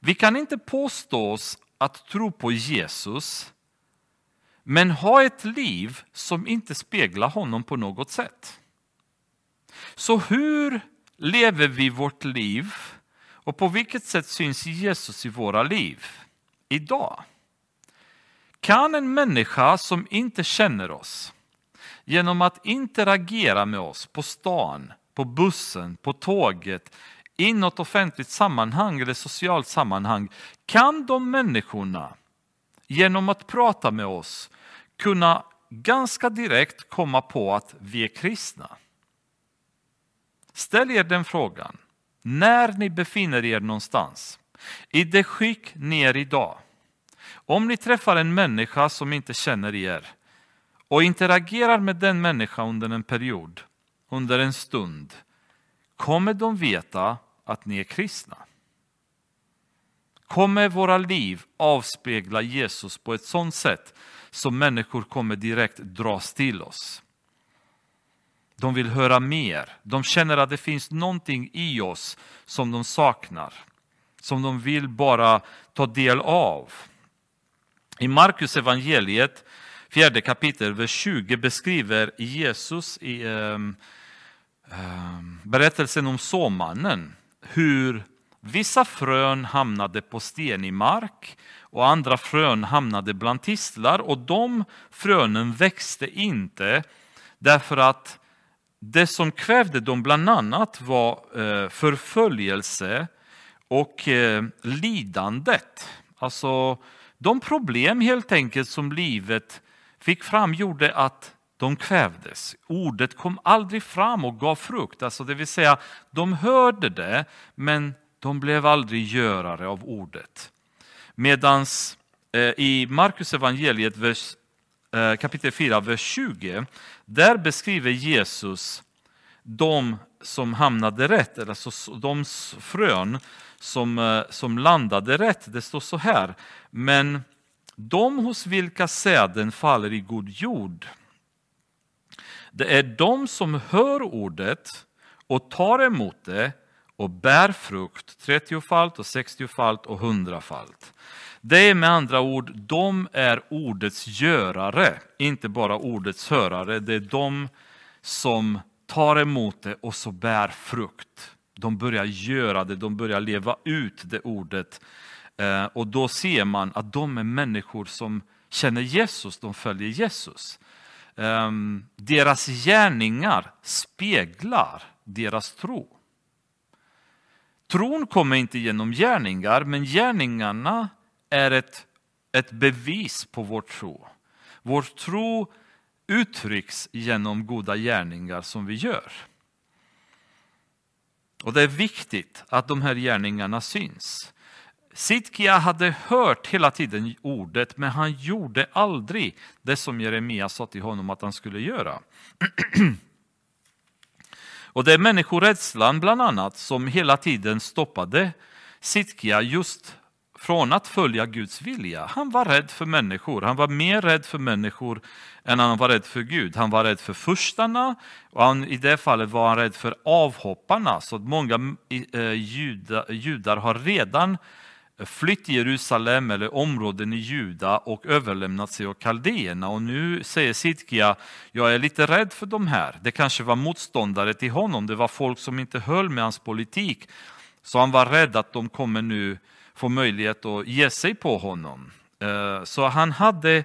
Vi kan inte påstå oss att tro på Jesus men ha ett liv som inte speglar honom på något sätt. Så hur lever vi vårt liv och på vilket sätt syns Jesus i våra liv idag? Kan en människa som inte känner oss genom att interagera med oss på stan, på bussen, på tåget, i något offentligt sammanhang eller socialt sammanhang, kan de människorna genom att prata med oss kunna ganska direkt komma på att vi är kristna. Ställ er den frågan när ni befinner er någonstans, i det skick ni är idag. Om ni träffar en människa som inte känner er, och interagerar med den människan under en period, under en stund, kommer de veta att ni är kristna. Kommer våra liv avspegla Jesus på ett sådant sätt som människor kommer direkt dras till oss? De vill höra mer. De känner att det finns någonting i oss som de saknar, som de vill bara ta del av. I Markus evangeliet fjärde kapitel, vers 20 beskriver Jesus i eh, berättelsen om såmannen hur vissa frön hamnade på stenig mark och andra frön hamnade bland tistlar och de frönen växte inte därför att det som kvävde dem bland annat var eh, förföljelse och eh, lidandet. Alltså de problem helt enkelt som livet fick fram gjorde att de kvävdes. Ordet kom aldrig fram och gav frukt. Alltså det vill säga, de hörde det, men de blev aldrig görare av ordet. Medan eh, i Markus evangeliet vers, eh, kapitel 4, vers 20, där beskriver Jesus de som hamnade rätt, alltså de frön som, eh, som landade rätt. Det står så här, men de hos vilka säden faller i god jord. Det är de som hör ordet och tar emot det och bär frukt trettiofalt och sextiofalt och hundrafalt. Det är med andra ord, de är ordets görare, inte bara ordets hörare. Det är de som tar emot det och så bär frukt. De börjar göra det, de börjar leva ut det ordet eh, och då ser man att de är människor som känner Jesus, de följer Jesus. Ehm, deras gärningar speglar deras tro. Tron kommer inte genom gärningar, men gärningarna är ett, ett bevis på vår tro. Vår tro uttrycks genom goda gärningar som vi gör. Och det är viktigt att de här gärningarna syns. Sidkia hade hört hela tiden ordet, men han gjorde aldrig det som Jeremia sa till honom att han skulle göra. Och det är människorädslan bland annat som hela tiden stoppade Sidkia just från att följa Guds vilja. Han var rädd för människor. Han var mer rädd för människor än han var rädd för Gud. Han var rädd för furstarna och han, i det fallet var han rädd för avhopparna. Så många eh, judar, judar har redan flytt Jerusalem eller områden i Juda och överlämnat sig åt kaldéerna. Och nu säger Sidkia, jag är lite rädd för de här. Det kanske var motståndare till honom, det var folk som inte höll med hans politik. Så han var rädd att de kommer nu få möjlighet att ge sig på honom. Eh, så han hade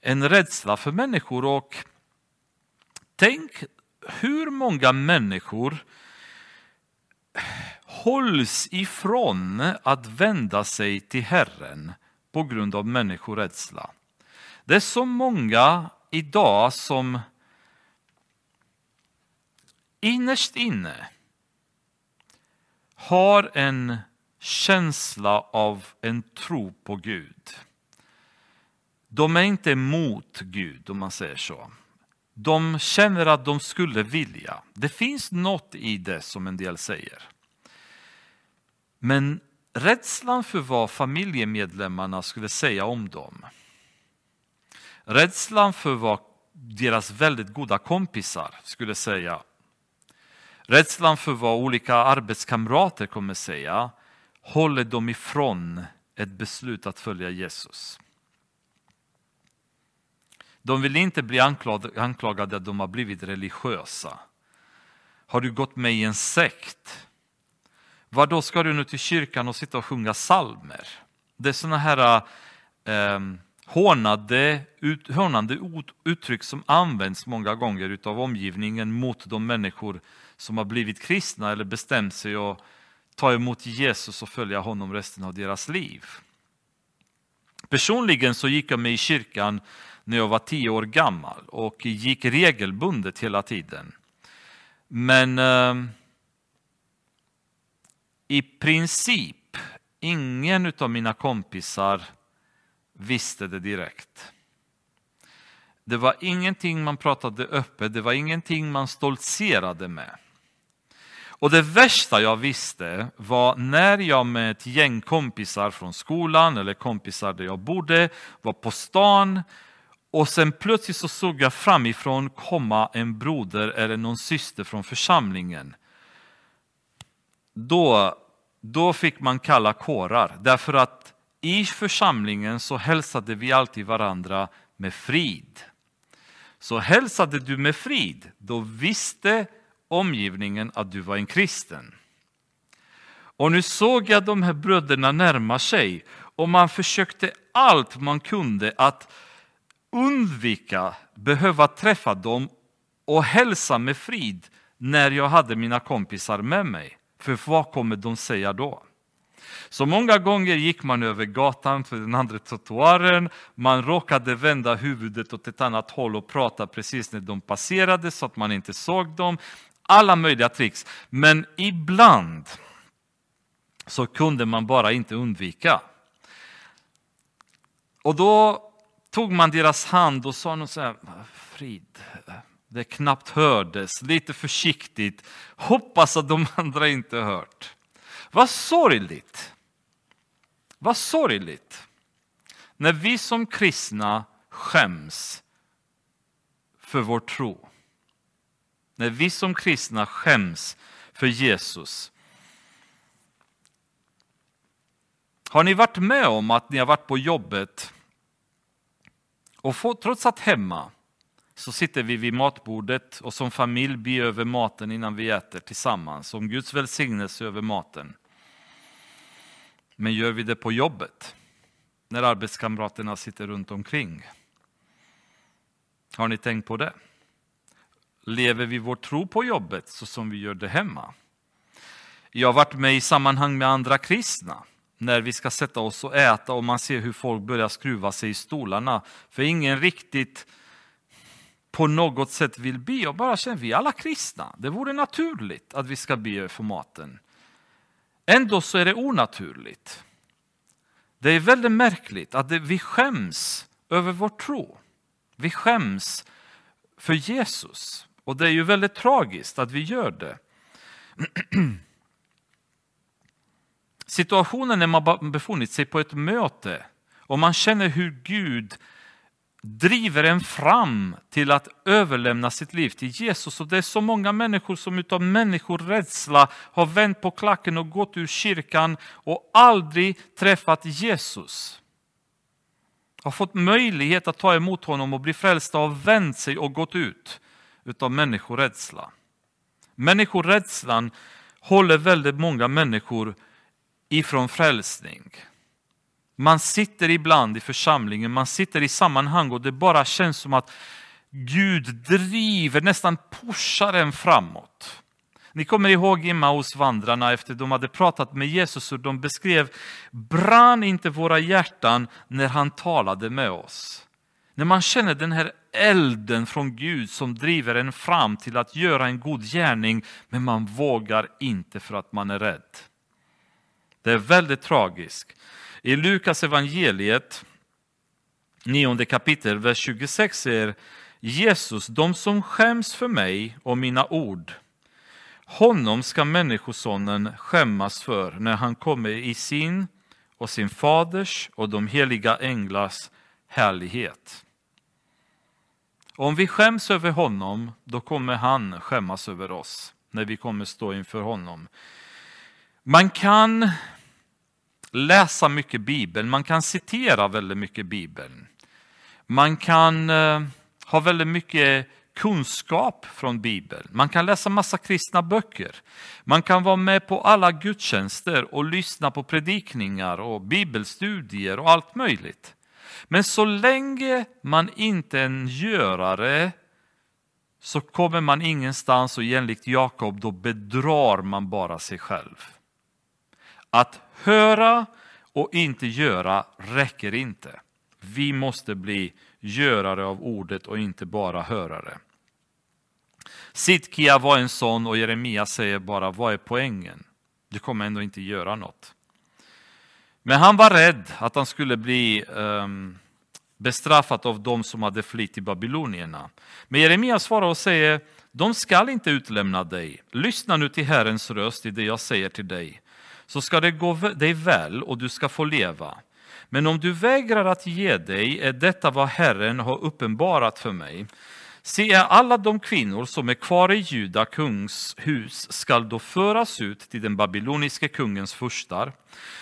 en rädsla för människor och tänk hur många människor hålls ifrån att vända sig till Herren på grund av människorädsla. Det är så många idag som innerst inne har en känsla av en tro på Gud. De är inte emot Gud om man säger så. De känner att de skulle vilja. Det finns något i det som en del säger. Men rädslan för vad familjemedlemmarna skulle säga om dem. Rädslan för vad deras väldigt goda kompisar skulle säga. Rädslan för vad olika arbetskamrater kommer säga håller dem ifrån ett beslut att följa Jesus. De vill inte bli anklagade att de har blivit religiösa. Har du gått med i en sekt? Vad då ska du nu till kyrkan och sitta och sjunga salmer? Det är sådana här eh, hånade, ut, hånande uttryck som används många gånger av omgivningen mot de människor som har blivit kristna eller bestämt sig att ta emot Jesus och följa honom resten av deras liv. Personligen så gick jag med i kyrkan när jag var tio år gammal och gick regelbundet hela tiden. Men eh, i princip ingen av mina kompisar visste det direkt. Det var ingenting man pratade öppet, det var ingenting man stoltserade med. Och det värsta jag visste var när jag med ett gäng kompisar från skolan eller kompisar där jag bodde var på stan och sen plötsligt så såg jag framifrån komma en broder eller någon syster från församlingen. Då, då fick man kalla kårar därför att i församlingen så hälsade vi alltid varandra med frid. Så hälsade du med frid, då visste omgivningen att du var en kristen. Och nu såg jag de här bröderna närma sig och man försökte allt man kunde att undvika behöva träffa dem och hälsa med frid när jag hade mina kompisar med mig. För vad kommer de säga då? Så många gånger gick man över gatan för den andra trottoaren, man råkade vända huvudet åt ett annat håll och prata precis när de passerade så att man inte såg dem alla möjliga tricks. Men ibland så kunde man bara inte undvika. Och då tog man deras hand och sa något så här, frid, det knappt hördes, lite försiktigt, hoppas att de andra inte hört. Vad sorgligt! Vad sorgligt! När vi som kristna skäms för vår tro. När vi som kristna skäms för Jesus. Har ni varit med om att ni har varit på jobbet och fått, trots att hemma så sitter vi vid matbordet och som familj ber över maten innan vi äter tillsammans, om Guds välsignelse över maten. Men gör vi det på jobbet, när arbetskamraterna sitter runt omkring? Har ni tänkt på det? Lever vi vår tro på jobbet så som vi gör det hemma? Jag har varit med i sammanhang med andra kristna när vi ska sätta oss och äta och man ser hur folk börjar skruva sig i stolarna. För ingen riktigt på något sätt vill be och bara känner vi är alla kristna. Det vore naturligt att vi ska be för maten. Ändå så är det onaturligt. Det är väldigt märkligt att vi skäms över vår tro. Vi skäms för Jesus. Och det är ju väldigt tragiskt att vi gör det. Situationen när man befunnit sig på ett möte och man känner hur Gud driver en fram till att överlämna sitt liv till Jesus. Och det är så många människor som utav människorädsla har vänt på klacken och gått ur kyrkan och aldrig träffat Jesus. Har fått möjlighet att ta emot honom och bli frälsta och vänt sig och gått ut utav människorädsla. Människorädslan håller väldigt många människor ifrån frälsning. Man sitter ibland i församlingen, man sitter i sammanhang och det bara känns som att Gud driver, nästan pushar en framåt. Ni kommer ihåg Emmaus-vandrarna efter de hade pratat med Jesus och de beskrev, brann inte våra hjärtan när han talade med oss? När man känner den här elden från Gud som driver en fram till att göra en god gärning, men man vågar inte för att man är rädd. Det är väldigt tragiskt. I Lukas evangeliet, nionde kapitel, vers 26 säger Jesus, de som skäms för mig och mina ord, honom ska Människosonen skämmas för när han kommer i sin och sin faders och de heliga änglars härlighet. Om vi skäms över honom, då kommer han skämmas över oss när vi kommer stå inför honom. Man kan läsa mycket Bibeln, man kan citera väldigt mycket Bibeln. Man kan eh, ha väldigt mycket kunskap från Bibeln. Man kan läsa massa kristna böcker. Man kan vara med på alla gudstjänster och lyssna på predikningar och bibelstudier och allt möjligt. Men så länge man inte är en görare så kommer man ingenstans och enligt Jakob då bedrar man bara sig själv. Att höra och inte göra räcker inte. Vi måste bli görare av ordet och inte bara hörare. Sidkia var en sån och Jeremia säger bara, vad är poängen? Du kommer ändå inte göra något. Men han var rädd att han skulle bli um, bestraffad av de som hade flytt till babylonierna. Men Jeremia svarar och säger, de skall inte utlämna dig. Lyssna nu till Herrens röst i det jag säger till dig så ska det gå dig väl och du ska få leva. Men om du vägrar att ge dig är detta vad Herren har uppenbarat för mig. Se, alla de kvinnor som är kvar i Juda kungs hus skall då föras ut till den babyloniske kungens furstar.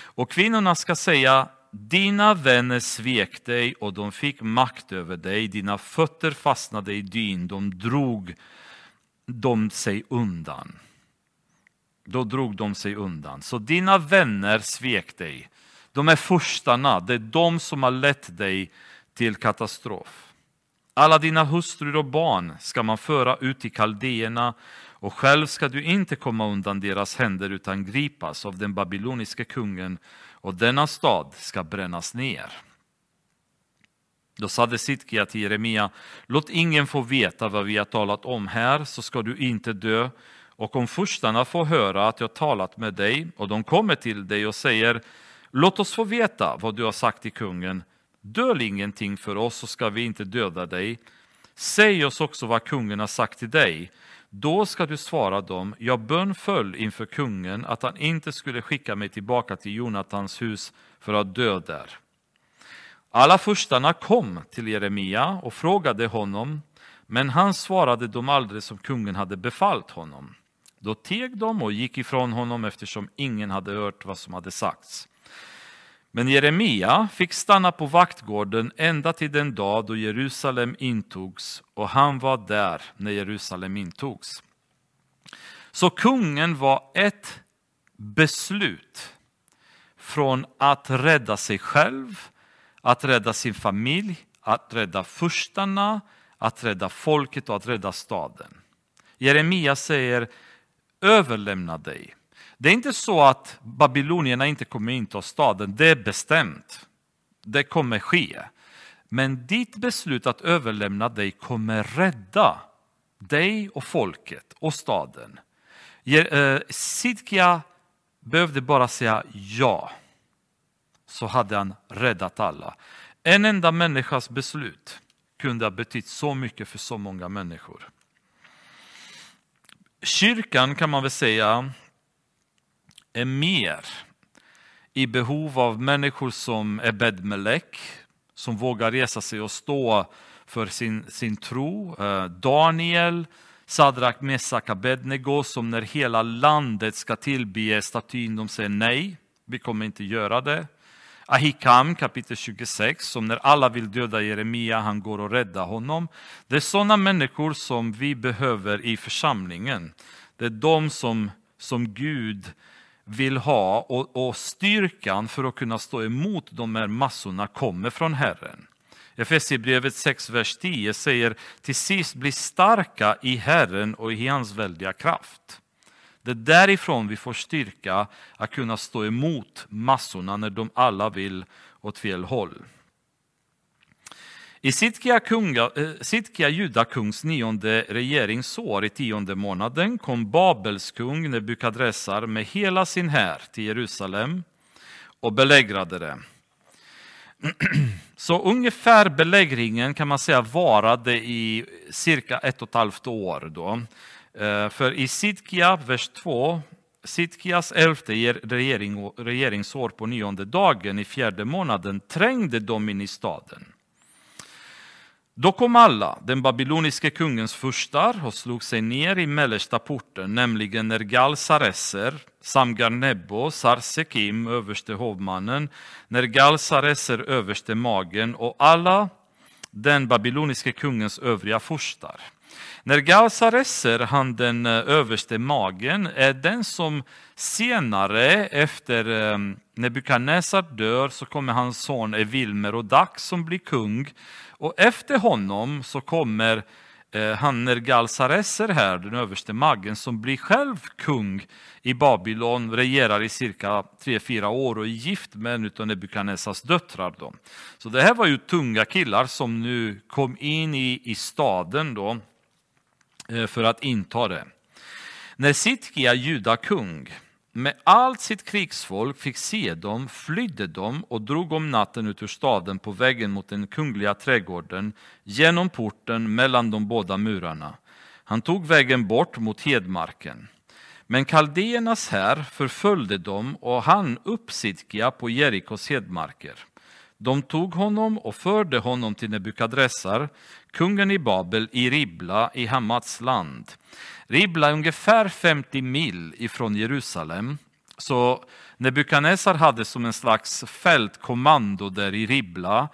Och kvinnorna ska säga, dina vänner svek dig och de fick makt över dig, dina fötter fastnade i dyn, de drog de sig undan. Då drog de sig undan. Så dina vänner svek dig. De är furstarna, det är de som har lett dig till katastrof. Alla dina hustrur och barn ska man föra ut till kaldéerna och själv ska du inte komma undan deras händer utan gripas av den babyloniska kungen och denna stad ska brännas ner. Då sade Sitkia till Jeremia, låt ingen få veta vad vi har talat om här, så ska du inte dö och om furstarna får höra att jag talat med dig och de kommer till dig och säger Låt oss få veta vad du har sagt till kungen. Döl ingenting för oss så ska vi inte döda dig. Säg oss också vad kungen har sagt till dig. Då ska du svara dem, jag bönföll inför kungen att han inte skulle skicka mig tillbaka till Jonatans hus för att dö där. Alla furstarna kom till Jeremia och frågade honom, men han svarade dem aldrig som kungen hade befallt honom. Då teg de och gick ifrån honom eftersom ingen hade hört vad som hade sagts. Men Jeremia fick stanna på vaktgården ända till den dag då Jerusalem intogs och han var där när Jerusalem intogs. Så kungen var ett beslut från att rädda sig själv, att rädda sin familj, att rädda furstarna, att rädda folket och att rädda staden. Jeremia säger överlämna dig. Det är inte så att babylonierna inte kommer inta staden, det är bestämt. Det kommer ske. Men ditt beslut att överlämna dig kommer rädda dig och folket och staden. Eh, Sidkia behövde bara säga ja, så hade han räddat alla. En enda människas beslut kunde ha betytt så mycket för så många människor. Kyrkan kan man väl säga är mer i behov av människor som Ebed Melek, som vågar resa sig och stå för sin, sin tro. Eh, Daniel, Sadrak, Mesak, Abednego som när hela landet ska tillbe statyn, de säger nej, vi kommer inte göra det. Ahikam kapitel 26, som när alla vill döda Jeremia, han går och räddar honom. Det är sådana människor som vi behöver i församlingen. Det är de som, som Gud vill ha och, och styrkan för att kunna stå emot de här massorna kommer från Herren. Efesierbrevet 6, vers 10 säger till sist bli starka i Herren och i hans väldiga kraft. Det är därifrån vi får styrka att kunna stå emot massorna när de alla vill åt fel håll. I Sitkia, kunga, eh, Sitkia judakungs nionde regeringsår i tionde månaden kom Babels kung Nebukadressar med hela sin här till Jerusalem och belägrade det. Så ungefär belägringen kan man säga varade i cirka ett och ett halvt år. Då. Eh, för i Sidkia, vers 2, Sidkias elfte regering, regeringsår på nionde dagen i fjärde månaden trängde de in i staden. Då kom alla, den babyloniske kungens furstar, och slog sig ner i mellersta porten, nämligen Nergal Sareser, Samgar Nebo, Sarsekim, överste hovmannen, Nergal Sareser, överste magen och alla den babyloniske kungens övriga furstar. Nergal Sareser, han den eh, överste magen, är den som senare efter eh, Nebukadnessar dör så kommer hans son Evilmer och Dax som blir kung och efter honom så kommer eh, han Nergal-Sareser här, den överste magen, som blir själv kung i Babylon, regerar i cirka 3-4 år och är gift med en av Nebukadnessars döttrar. Då. Så det här var ju tunga killar som nu kom in i, i staden då, Eh, för att inta det. När Sitkia, judakung, med allt sitt krigsfolk fick se dem flydde de och drog om natten ut ur staden på vägen mot den kungliga trädgården genom porten mellan de båda murarna. Han tog vägen bort mot hedmarken. Men kaldéernas här förföljde dem och han upp Sidkia på Jerikos hedmarker. De tog honom och förde honom till Nebukadressar, kungen i Babel, i Ribla i Hamats land. Ribla är ungefär 50 mil ifrån Jerusalem. Så Nebukadnessar hade som en slags fältkommando där i Ribla.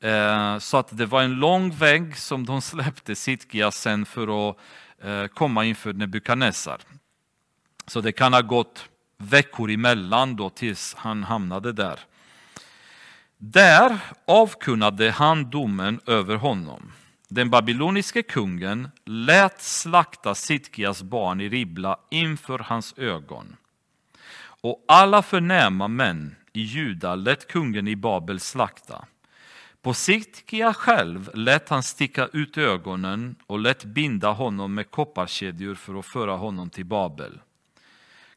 Eh, så att det var en lång väg som de släppte Sitkia sen för att eh, komma inför Nebukadnessar. Så det kan ha gått veckor emellan då tills han hamnade där. Där avkunnade han domen över honom. Den babyloniske kungen lät slakta Sitkias barn i Ribla inför hans ögon. Och alla förnäma män i Juda lät kungen i Babel slakta. På Sitkia själv lät han sticka ut ögonen och lät binda honom med kopparkedjor för att föra honom till Babel.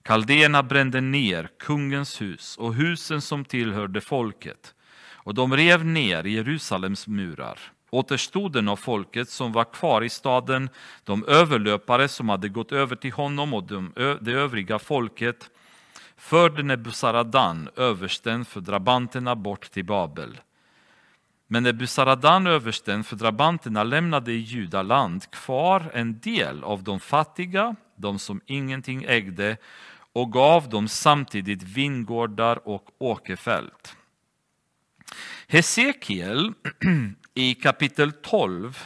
Kaldéerna brände ner kungens hus och husen som tillhörde folket och de rev ner Jerusalems murar. Återstoden av folket som var kvar i staden, de överlöpare som hade gått över till honom och de, det övriga folket förde Nebusaradan, översten för drabanterna, bort till Babel. Men Nebusaradan, översten för drabanterna, lämnade i Judaland kvar en del av de fattiga, de som ingenting ägde, och gav dem samtidigt vingårdar och åkerfält. Hesekiel i kapitel 12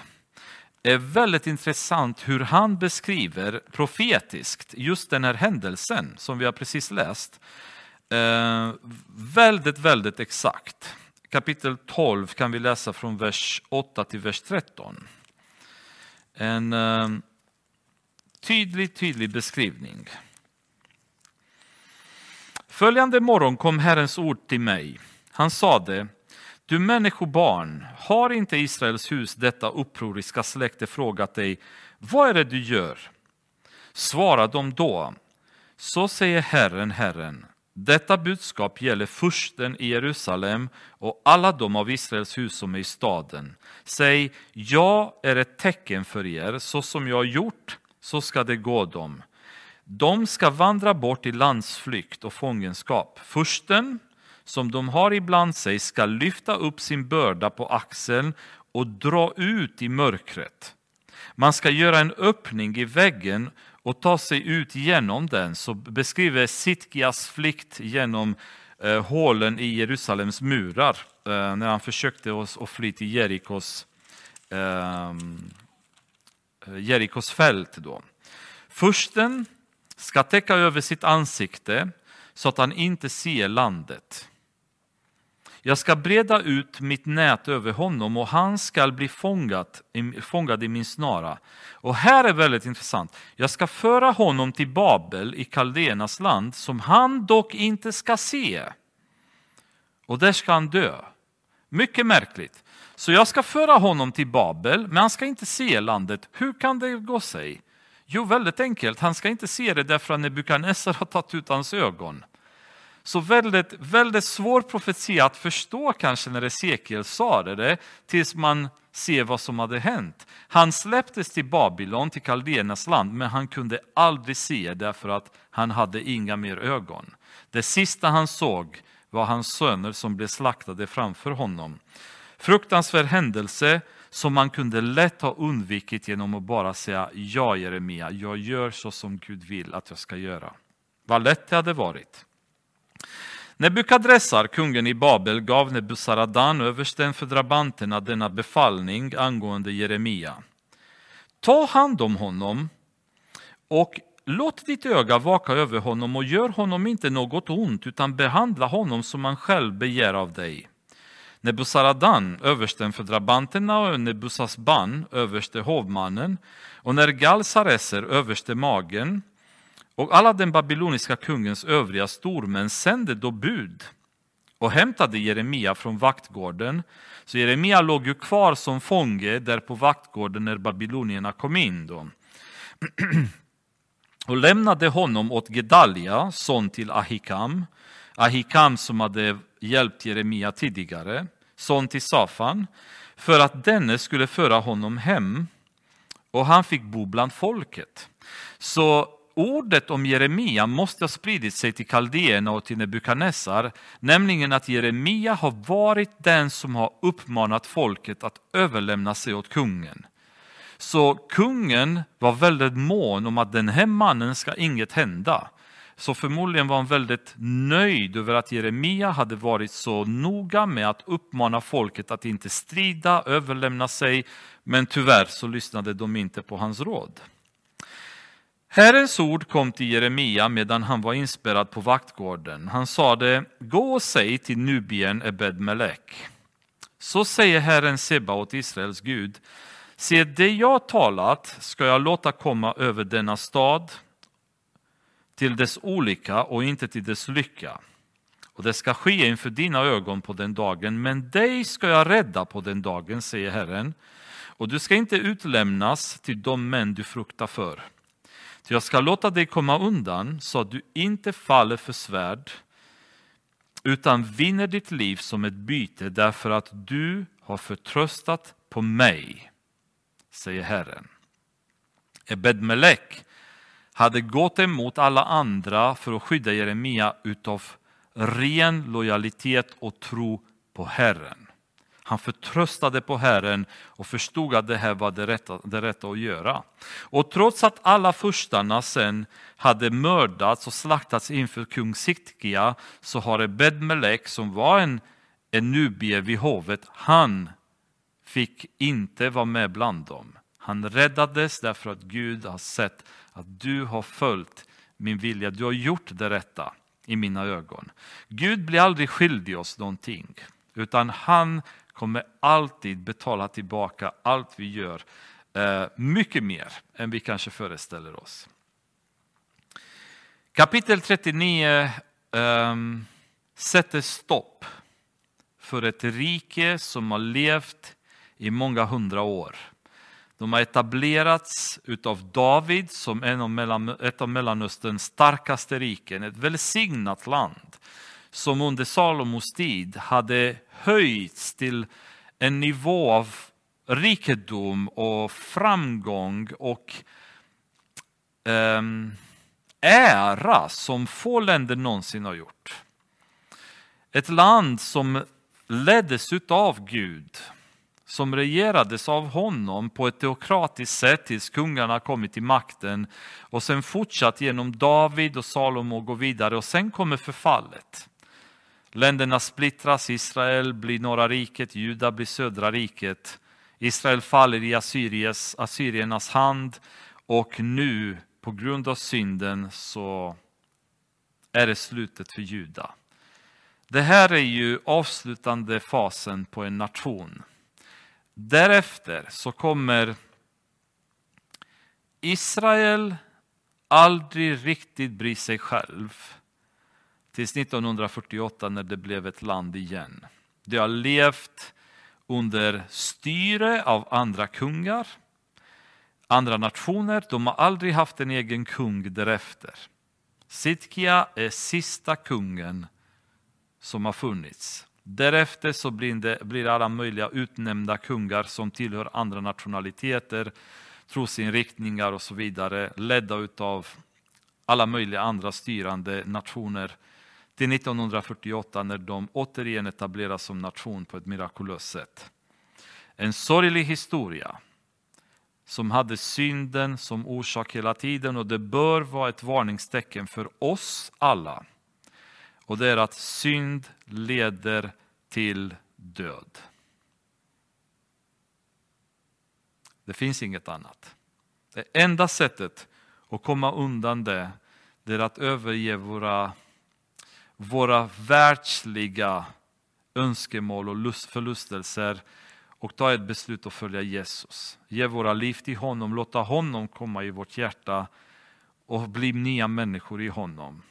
är väldigt intressant hur han beskriver profetiskt just den här händelsen som vi har precis läst. Eh, väldigt, väldigt exakt. Kapitel 12 kan vi läsa från vers 8 till vers 13. En eh, tydlig, tydlig beskrivning. Följande morgon kom Herrens ord till mig. Han sade, du människobarn, har inte Israels hus, detta upproriska släkte, frågat dig, vad är det du gör? Svara dem då, så säger Herren, Herren, detta budskap gäller fursten i Jerusalem och alla de av Israels hus som är i staden. Säg, jag är ett tecken för er, så som jag har gjort, så ska det gå dem. De ska vandra bort i landsflykt och fångenskap. Fursten, som de har ibland sig, ska lyfta upp sin börda på axeln och dra ut i mörkret. Man ska göra en öppning i väggen och ta sig ut genom den, så beskriver Sitkias flykt genom eh, hålen i Jerusalems murar eh, när han försökte att fly till Jerikos, eh, Jerikos fält. Då. Fursten ska täcka över sitt ansikte så att han inte ser landet. Jag ska breda ut mitt nät över honom och han ska bli fångat, fångad i min snara. Och här är väldigt intressant. Jag ska föra honom till Babel i Kaldéernas land som han dock inte ska se. Och där ska han dö. Mycket märkligt. Så jag ska föra honom till Babel, men han ska inte se landet. Hur kan det gå sig? Jo, väldigt enkelt. Han ska inte se det därför att Nebukadnessar har tagit ut hans ögon. Så väldigt, väldigt svår profetia att förstå kanske när Esekiel sa det, tills man ser vad som hade hänt. Han släpptes till Babylon, till Kaldéernas land, men han kunde aldrig se därför att han hade inga mer ögon. Det sista han såg var hans söner som blev slaktade framför honom. Fruktansvärd händelse som man kunde lätt ha undvikit genom att bara säga ja Jeremia, jag gör så som Gud vill att jag ska göra. Vad lätt det hade varit. Nebukadressar, kungen i Babel, gav Nebusaradan, översten för drabanterna, denna befallning angående Jeremia. Ta hand om honom och låt ditt öga vaka över honom och gör honom inte något ont utan behandla honom som han själv begär av dig. Nebusaradan, översten för drabanterna och Nebusasban, överste hovmannen och Nergal-Sareser, överste magen och alla den babyloniska kungens övriga stormän sände då bud och hämtade Jeremia från vaktgården. Så Jeremia låg ju kvar som fånge där på vaktgården när babylonierna kom in. Då. och lämnade honom åt Gedalia, son till Ahikam, Ahikam som hade hjälpt Jeremia tidigare, son till Safan, för att denne skulle föra honom hem och han fick bo bland folket. Så ordet om Jeremia måste ha spridit sig till kaldéerna och till Nebukadnessar, nämligen att Jeremia har varit den som har uppmanat folket att överlämna sig åt kungen. Så kungen var väldigt mån om att den här mannen ska inget hända. Så förmodligen var han väldigt nöjd över att Jeremia hade varit så noga med att uppmana folket att inte strida, överlämna sig, men tyvärr så lyssnade de inte på hans råd. Herrens ord kom till Jeremia medan han var inspärrad på vaktgården. Han sade, gå och säg till Nubien Ebed-Melek. Så säger Herren Sebaot, Israels Gud, se det jag talat ska jag låta komma över denna stad till dess olycka och inte till dess lycka. Och det ska ske inför dina ögon på den dagen, men dig ska jag rädda på den dagen, säger Herren. Och du ska inte utlämnas till de män du fruktar för. Ty jag ska låta dig komma undan så att du inte faller för svärd utan vinner ditt liv som ett byte därför att du har förtröstat på mig, säger Herren. Ebed-Melek hade gått emot alla andra för att skydda Jeremia utav ren lojalitet och tro på Herren. Han förtröstade på Herren och förstod att det här var det rätta, det rätta att göra. Och trots att alla furstarna sen hade mördats och slaktats inför kung Siktia så har Bedmelek, som var en, en nubie vid hovet, han fick inte vara med bland dem. Han räddades därför att Gud har sett att du har följt min vilja, du har gjort det rätta i mina ögon. Gud blir aldrig skyldig oss någonting, utan han kommer alltid betala tillbaka allt vi gör. Eh, mycket mer än vi kanske föreställer oss. Kapitel 39 um, ehm, sätter stopp för ett rike som har levt i många hundra år. De har etablerats utav David som en av mellan, ett av Mellanösterns starkaste riken, ett välsignat land som under Salomos tid hade höjts till en nivå av rikedom och framgång och um, ära som få länder någonsin har gjort. Ett land som leddes av Gud, som regerades av honom på ett teokratiskt sätt tills kungarna kommit till makten och sen fortsatt genom David och Salomo gå vidare och sen kommer förfallet. Länderna splittras, Israel blir norra riket, Juda blir södra riket. Israel faller i Assyries, assyriernas hand och nu på grund av synden så är det slutet för Juda. Det här är ju avslutande fasen på en nation. Därefter så kommer Israel aldrig riktigt bry sig själv tills 1948 när det blev ett land igen. Det har levt under styre av andra kungar, andra nationer. De har aldrig haft en egen kung därefter. Sidkia är sista kungen som har funnits. Därefter så blir det blir alla möjliga utnämnda kungar som tillhör andra nationaliteter, trosinriktningar och så vidare, ledda av alla möjliga andra styrande nationer till 1948 när de återigen etableras som nation på ett mirakulöst sätt. En sorglig historia som hade synden som orsak hela tiden och det bör vara ett varningstecken för oss alla. Och det är att synd leder till död. Det finns inget annat. Det enda sättet att komma undan det, det är att överge våra våra världsliga önskemål och lust, förlustelser och ta ett beslut att följa Jesus. Ge våra liv till honom, låta honom komma i vårt hjärta och bli nya människor i honom.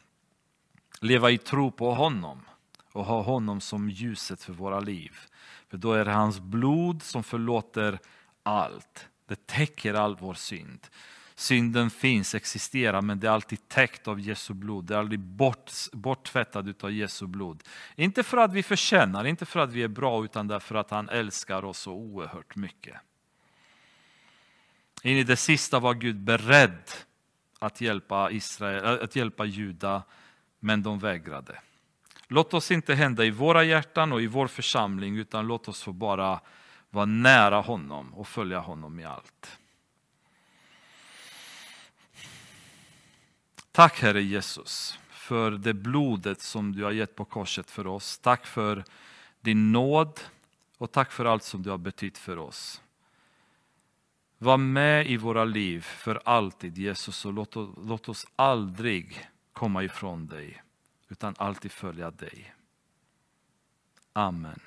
Leva i tro på honom och ha honom som ljuset för våra liv. För då är det hans blod som förlåter allt. Det täcker all vår synd. Synden finns, existerar, men det är alltid täckt av Jesu blod. Det är aldrig bort, borttvättat av Jesu blod. Inte för att vi förtjänar, inte för att vi är bra, utan därför att han älskar oss så oerhört mycket. In i det sista var Gud beredd att hjälpa, Israel, äh, att hjälpa Juda, men de vägrade. Låt oss inte hända i våra hjärtan och i vår församling, utan låt oss få bara vara nära honom och följa honom i allt. Tack Herre Jesus för det blodet som du har gett på korset för oss. Tack för din nåd och tack för allt som du har betytt för oss. Var med i våra liv för alltid Jesus och låt, låt oss aldrig komma ifrån dig utan alltid följa dig. Amen.